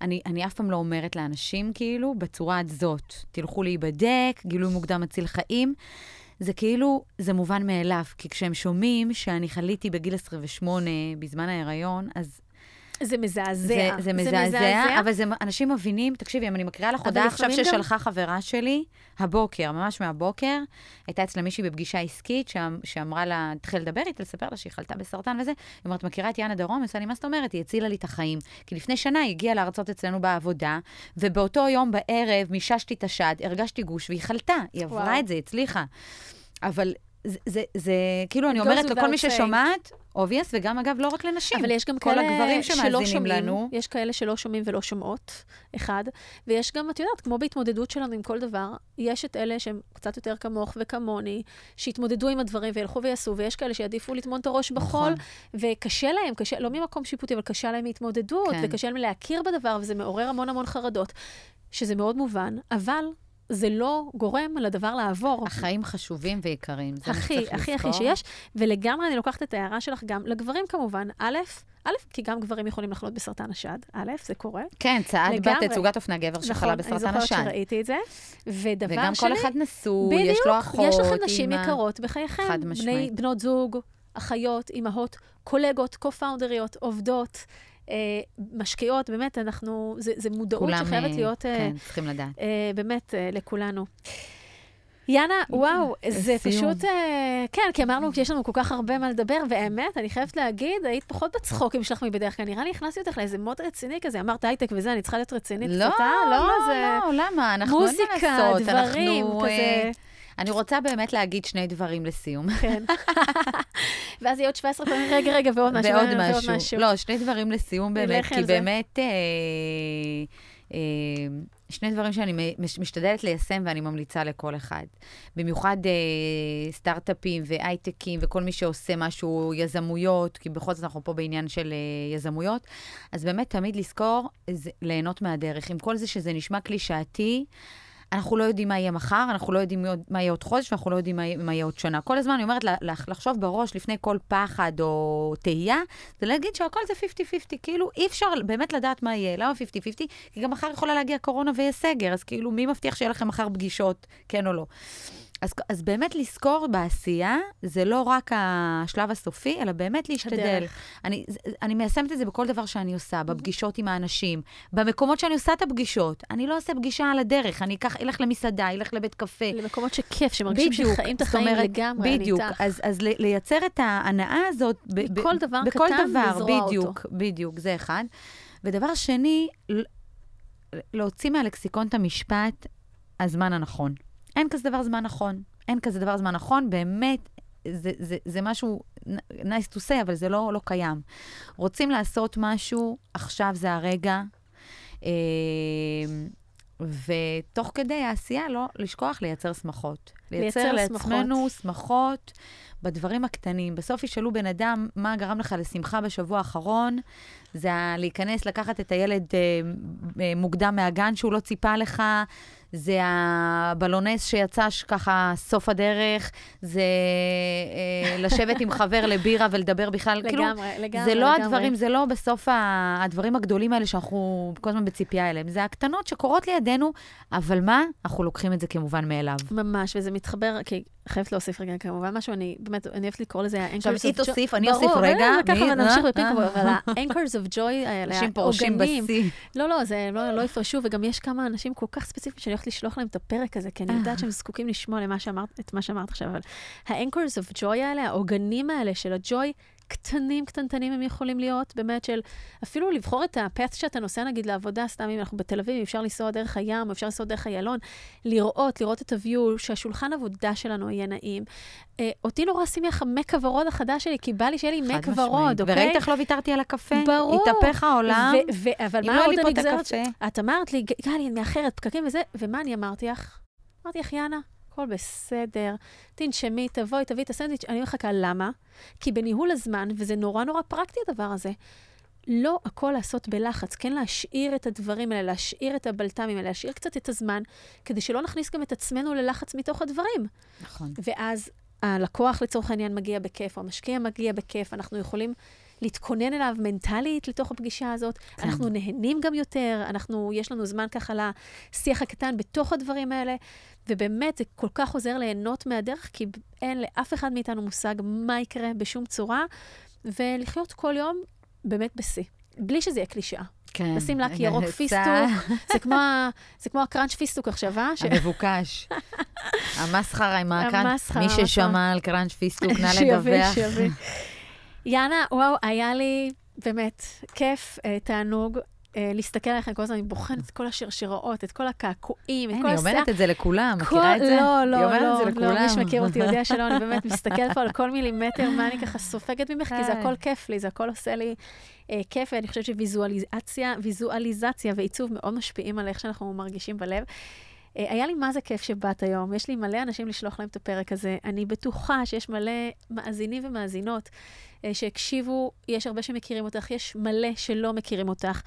אני, אני אף פעם לא אומרת לאנשים, כאילו, בצורה הזאת, תלכו להיבדק, גילוי מוקדם מציל חיים. זה כאילו, זה מובן מאליו, כי כשהם שומעים שאני חליתי בגיל 28 בזמן ההיריון, אז זה מזעזע. זה, זה מזעזע, מזעזע, אבל זה, אנשים מבינים, תקשיבי, אם אני מקריאה לך הודעה עכשיו ששלחה גם... חברה שלי, הבוקר, ממש מהבוקר, הייתה אצלה מישהי בפגישה עסקית, שאמ, שאמרה לה, תתחיל לדבר איתה, לספר לה שהיא חלתה בסרטן וזה, היא אומרת, מכירה את יאנה דרום? היא עושה לי, מה זאת אומרת? היא הצילה לי את החיים. כי לפני שנה היא הגיעה להרצות אצלנו בעבודה, ובאותו יום בערב מיששתי את השד, הרגשתי גוש, והיא חלתה, היא עברה וואו. את זה, הצליחה. אבל זה, זה, זה כאילו, אני אומרת לכל מי. ששומעת, obvious, וגם אגב, לא רק לנשים. אבל יש גם כל כאלה הגברים שלא שומעים, לנו. יש כאלה שלא שומעים ולא שומעות, אחד, ויש גם, את יודעת, כמו בהתמודדות שלנו עם כל דבר, יש את אלה שהם קצת יותר כמוך וכמוני, שהתמודדו עם הדברים וילכו ויעשו, ויש כאלה שיעדיפו לטמון את הראש בחול, נכון. וקשה להם, קשה, לא ממקום שיפוטי, אבל קשה להם מהתמודדות, כן. וקשה להם להכיר בדבר, וזה מעורר המון המון חרדות, שזה מאוד מובן, אבל זה לא גורם לדבר לעבור. החיים חשובים ויקרים, זה מה הכי, שצריך הכי, הכי לזכור. שיש, ולגמרי אני לוקחת את ההערה שלך גם לגברים כמובן. א', א', כי גם גברים יכולים לחלות בסרטן השד, א', זה קורה. כן, צעד לגמרי. תצוגת אופנה גבר שחלה נכון, בסרטן אני השד. זוכרת שראיתי את זה. ודבר וגם שני, כל אחד נשוי, יש לו אחות, בדיוק, יש לכם נשים אימא. יקרות בחייכם. חד בני, משמעית. בנות זוג, אחיות, אימהות, קולגות, קו-פאונדריות, עובדות, משקיעות, באמת, אנחנו, זה, זה מודעות כולם, שחייבת אה, להיות... אה, כן, צריכים לדעת. אה, באמת, אה, לכולנו. יאנה, וואו, זה לסיום. פשוט, אה, כן, כי אמרנו שיש לנו כל כך הרבה מה לדבר, והאמת, אני חייבת להגיד, היית פחות בצחוקים שלך מבדרך כלל. נראה לי הכנסתי אותך לאיזה מוד רציני כזה, אמרת הייטק וזה, אני צריכה להיות רצינית לא, קצת, אה? לא, זה לא, למה? אנחנו מה מוזיקה. דברים, אנחנו, כזה. אני רוצה באמת להגיד שני דברים לסיום. כן. *laughs* ואז יהיה עוד 17 פעמים, רגע, רגע, ועוד משהו, ועוד ועוד משהו. לא, שני דברים לסיום באמת, כי. באמת, אה, אה, שני דברים שאני משתדלת ליישם ואני ממליצה לכל אחד. במיוחד אה, סטארט-אפים והייטקים וכל מי שעושה משהו, יזמויות, כי בכל זאת אנחנו פה בעניין של אה, יזמויות, אז באמת תמיד לזכור, זה, ליהנות מהדרך. עם כל זה שזה נשמע קלישאתי, אנחנו לא יודעים מה יהיה מחר, אנחנו לא יודעים מה יהיה עוד חודש, ואנחנו לא יודעים מה יהיה- עוד שנה. כל הזמן אני אומרת, לחשוב בראש לפני כל פחד או תהייה, זה להגיד שהכל זה 50-50, כאילו אי אפשר באמת לדעת מה יהיה. למה 50-50? כי גם מחר יכולה להגיע קורונה ויהיה סגר, אז כאילו מי מבטיח שיהיה לכם מחר פגישות, כן או לא? אז, אז באמת לזכור בעשייה, זה לא רק השלב הסופי, אלא באמת להשתדל. הדרך. אני, אני מיישמת את זה בכל דבר שאני עושה, בפגישות עם האנשים, במקומות שאני עושה את הפגישות. אני לא עושה פגישה על הדרך, אני אקח, אלך למסעדה, אלך לבית קפה. למקומות שכיף, שמרגישים שחיים את החיים אומרת, לגמרי, אני בדיוק. איתך. אז, אז ל- לייצר את ההנאה הזאת. ב- בכל דבר בכל קטן, דבר, לזרוע אותו. בדיוק, בדיוק, זה אחד. ודבר שני, להוציא מהלקסיקון את המשפט, הזמן הנכון. אין כזה דבר זמן נכון. אין כזה דבר זמן נכון, באמת, זה, זה, זה משהו nice to say, אבל זה לא, לא קיים. רוצים לעשות משהו, עכשיו זה הרגע. אה, ותוך כדי העשייה, לא לשכוח לייצר שמחות. לייצר לייצר. לעצמנו שמחות בדברים הקטנים. בסוף ישאלו בן אדם, מה גרם לך לשמחה בשבוע האחרון? זה להיכנס, לקחת את הילד אה, אה, מוקדם מהגן שהוא לא ציפה לך, זה הבלונס שיצא ככה סוף הדרך, זה אה, לשבת עם חבר לבירה ולדבר בכלל. כאילו, לגמרי, לגמרי, זה לא לגמרי. הדברים, זה לא בסוף הדברים הגדולים האלה שאנחנו כל הזמן בציפייה אליהם. זה הקטנות שקורות לידינו, אבל מה? אנחנו לוקחים את זה כמובן מאליו. ממש, וזה מתחבר, כי חייבת להוסיף רגע כמובן משהו, אני באמת, אני אוהבת לקרוא לזה ה-anchors עכשיו, of היא joy. תוסיף, אני ברור, אוסיף רגע. אה, ככה מי? ונמשיך אה, בפינקו, אה. אבל *laughs* ה-anchors of joy האלה, אנשים פורשים בשיא. לא, לא, זה לא, לא יפרשו, וגם יש כמה אנשים כל כך ספציפיים שאני הולכת לשלוח להם את הפרק הזה, כי אני יודעת שהם זקוקים לשמוע את מה שאמרת עכשיו, אבל ה-anchors of joy האלה, העוגנים האלה של הג'וי, קטנים, קטנטנים הם יכולים להיות, באמת של אפילו לבחור את הפאט שאתה נוסע נגיד לעבודה, סתם אם אנחנו בתל אביב, אפשר לנסוע דרך הים, אפשר לנסוע דרך איילון, לראות, לראות את הוויו, שהשולחן עבודה שלנו יהיה נעים. אה, אותי נורא שימח המק הוורוד החדש שלי, כי בא לי שיהיה לי מק. ורוד, אוקיי? וראית איך לא ויתרתי על הקפה? ברור. התהפך העולם. ו- ו- אבל מה לא עוד הנגזרת? הקפה. את אמרת לי, גלי, אני מאחרת, פקקים וזה, ומה אני אמרתי לך? אמרתי לך, יאנה, הכל בסדר, תנשמי, תבואי, תביאי את הסנדוויץ'. אני מחכה, למה? כי בניהול הזמן, וזה נורא נורא פרקטי הדבר הזה, לא הכל לעשות בלחץ, כן להשאיר את הדברים האלה, להשאיר את הבלת"מים האלה, להשאיר קצת את הזמן, כדי שלא נכניס גם את עצמנו ללחץ מתוך הדברים. נכון. ואז הלקוח לצורך העניין מגיע בכיף, או המשקיע מגיע בכיף, אנחנו יכולים להתכונן אליו מנטלית לתוך הפגישה הזאת. כן. אנחנו נהנים גם יותר, אנחנו, יש לנו זמן ככה לשיח הקטן בתוך הדברים האלה, ובאמת זה כל כך עוזר ליהנות מהדרך, כי אין לאף אחד מאיתנו מושג מה יקרה בשום צורה, ולחיות כל יום באמת בשיא. בלי שזה יהיה קלישאה. כן. לשים לק ירוק פיסטוק, *laughs* זה כמו, ה- זה כמו ה crunch פיסטוק עכשיו, אה? ש- המבוקש. *laughs* המסחרה עם ה crunch. מי. ששמע על crunch פיסטוק, נא שיביא, לדווח. שיביא. יאנה, וואו, היה לי באמת כיף, אה, תענוג. אה, להסתכל עליכם כל הזמן, אני בוחנת את כל השרשראות, את כל הקעקועים, את כל היא השיער. אומרת את זה לכולם, מכירה את זה? לא, לא, לא, לא. מי שמכיר אותי יודע *laughs* שלא, אני באמת מסתכלת פה על כל מילימטר, מה אני ככה סופגת ממך, כי זה כן. הכל כיף לי, זה הכל עושה לי אה, כיף, ואני חושבת שוויזואליזציה ויזואליזציה ועיצוב מאוד משפיעים על איך שאנחנו מרגישים בלב. היה לי מה זה כיף שבאת היום, יש לי מלא אנשים לשלוח להם את הפרק הזה. אני בטוחה שיש מלא מאזינים ומאזינות שהקשיבו, יש הרבה שמכירים אותך, יש מלא שלא מכירים אותך,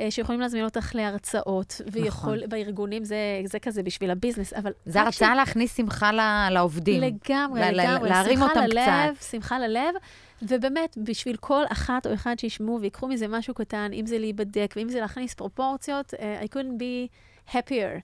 אה, שיכולים להזמין אותך להרצאות, ויכול, נכון. בארגונים זה, זה כזה בשביל הביזנס, אבל... זה הרצאה להכניס שמחה ל- לעובדים. לגמרי, ל- ל- לגמרי. להרים שמחה אותם ללב, קצת. שמחה ללב, ובאמת, בשביל כל אחת או אחד שישמעו ויקחו מזה משהו קטן, אם זה להיבדק ואם זה להכניס פרופורציות, uh, I couldn't be happier.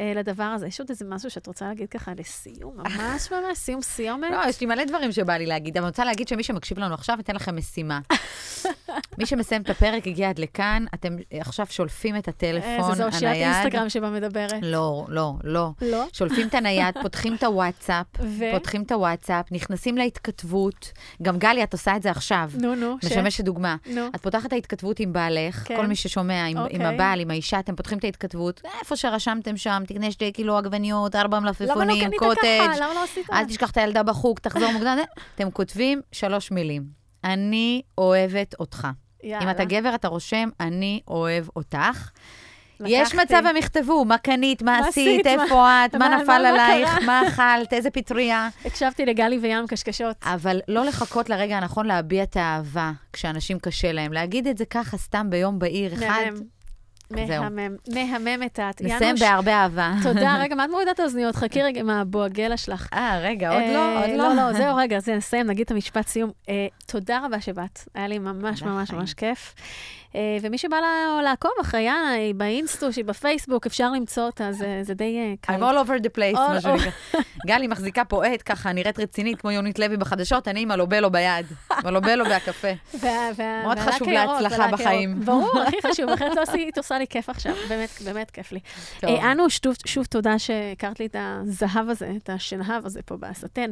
Uh, לדבר הזה. יש עוד איזה משהו שאת רוצה להגיד ככה לסיום? *laughs* ממש ממש, סיום סיומת? לא, יש לי מלא דברים שבא לי להגיד, אבל אני רוצה להגיד שמי שמקשיב לנו עכשיו, ניתן לכם משימה. *laughs* מי שמסיים את הפרק הגיע עד לכאן, אתם עכשיו שולפים את הטלפון איזה זו אושיית הנייד. אינסטגרם שבה מדברת. לא, לא, לא. לא? שולפים את הנייד, *laughs* פותחים את הוואטסאפ, ו? פותחים את הוואטסאפ, נכנסים להתכתבות. גם גלי, את עושה את זה עכשיו. נו, נו. משמשת דוגמה. נו. את פותחת את ההתכתבות עם בעלך, כן. כל מי ששומע, עם, עם אוקיי. הבעל, עם האישה, אתם פותחים את ההתכתבות, איפה שרשמתם שם, תקנה שתי קילו עגבניות, ארבע לא מלפפונים, קנית קוטג'? למה לא עשית? אל תשכח את הילדה בחוג, תחזור מוקדם. אתם כותבים שלוש מילים. אני אוהבת אותך. יאללה. אם אתה גבר, אתה רושם, אני אוהב אותך. יש לקחתי. מצב הם יכתבו, מה קנית, מה עשית, איפה את, מה נפל עלייך? מה אכלת, איזה פטריה. הקשבתי לגלי וים קשקשות. אבל לא לחכות לרגע הנכון להביע את האהבה כשאנשים קשה להם. להגיד את זה ככה סתם ביום בהיר אחד. מהמם. מהממת את. נסיים בהרבה אהבה. תודה. *laughs* רגע, מה את מורידה את האוזניות? חכי רגע עם הבועגלה שלך. אה, רגע, עוד אה, לא, עוד לא. לא, לא, *laughs* זהו, רגע, זה נסיים, נגיד את המשפט סיום. אה, תודה רבה שבאת, היה לי ממש ממש. ממש כיף. אה, ומי שבא לה- לעקוב אחרי יאנה, היא באינסטוש, היא בפייסבוק, אפשר למצוא אותה, זה זה די אה, קל. I'm all over the place, All מה שנקרא. גלי מחזיקה פה עט, ככה נראית רצינית, כמו יונית לוי בחדשות, אני עם הלובלו ביד. הלובלו והקפה. *laughs* וה- וה- מאוד חשוב להצלחה בחיים. ברור, הכי *laughs* חשוב, אחרת לא עשית, עושה לי כיף עכשיו, באמת, באמת כיף לי. אה, אנו, שוב, שוב תודה שהכרת לי את הזהב הזה, את השנהב הזה פה בסטן.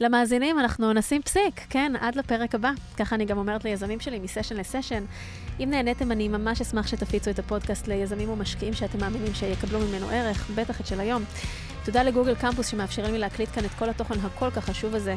למאזינים, אנחנו נשים פסיק, כן, עד לפרק הבא. ככה אני גם אומרת ליזמים שלי, מסשן לסשן. אם נהניתם, אני ממש אשמח שתפיצו את הפודקאסט ליזמים ומשקיעים שאתם מאמינים שיקבלו ממנו ערך, בטח את של היום. תודה לגוגל קמפוס שמאפשרים לי להקליט כאן את כל התוכן הכל כך חשוב הזה.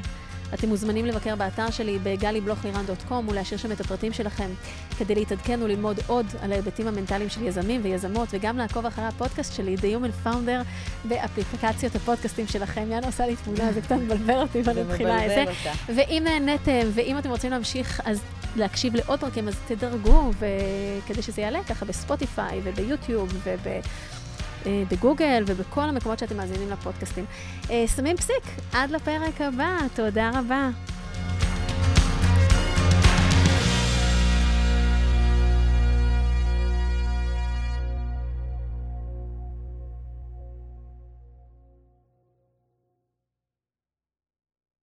אתם מוזמנים לבקר באתר שלי בגלי-בלוך-לירן.קום ולהשאיר שם את הפרטים שלכם כדי להתעדכן וללמוד עוד על ההיבטים המנטליים של יזמים ויזמות, וגם לעקוב אחרי הפודקאסט שלי, The Human Founder, באפליקציות הפודקאסטים שלכם. יאנה עושה לי תמונה, זה קצת מבלבל אותי ואני מתחילה את זה. ואם נהניתם, ואם אתם רוצים להמשיך, אז להקשיב לעוד פרקים, אז תדרגו, וכדי שזה יעלה ככה בספוטיפיי וביוטיוב וב... אה, בגוגל ובכל המקומות שאתם מאזינים לפודקאסטים. אה, שמים פסיק, עד לפרק הבא, תודה רבה.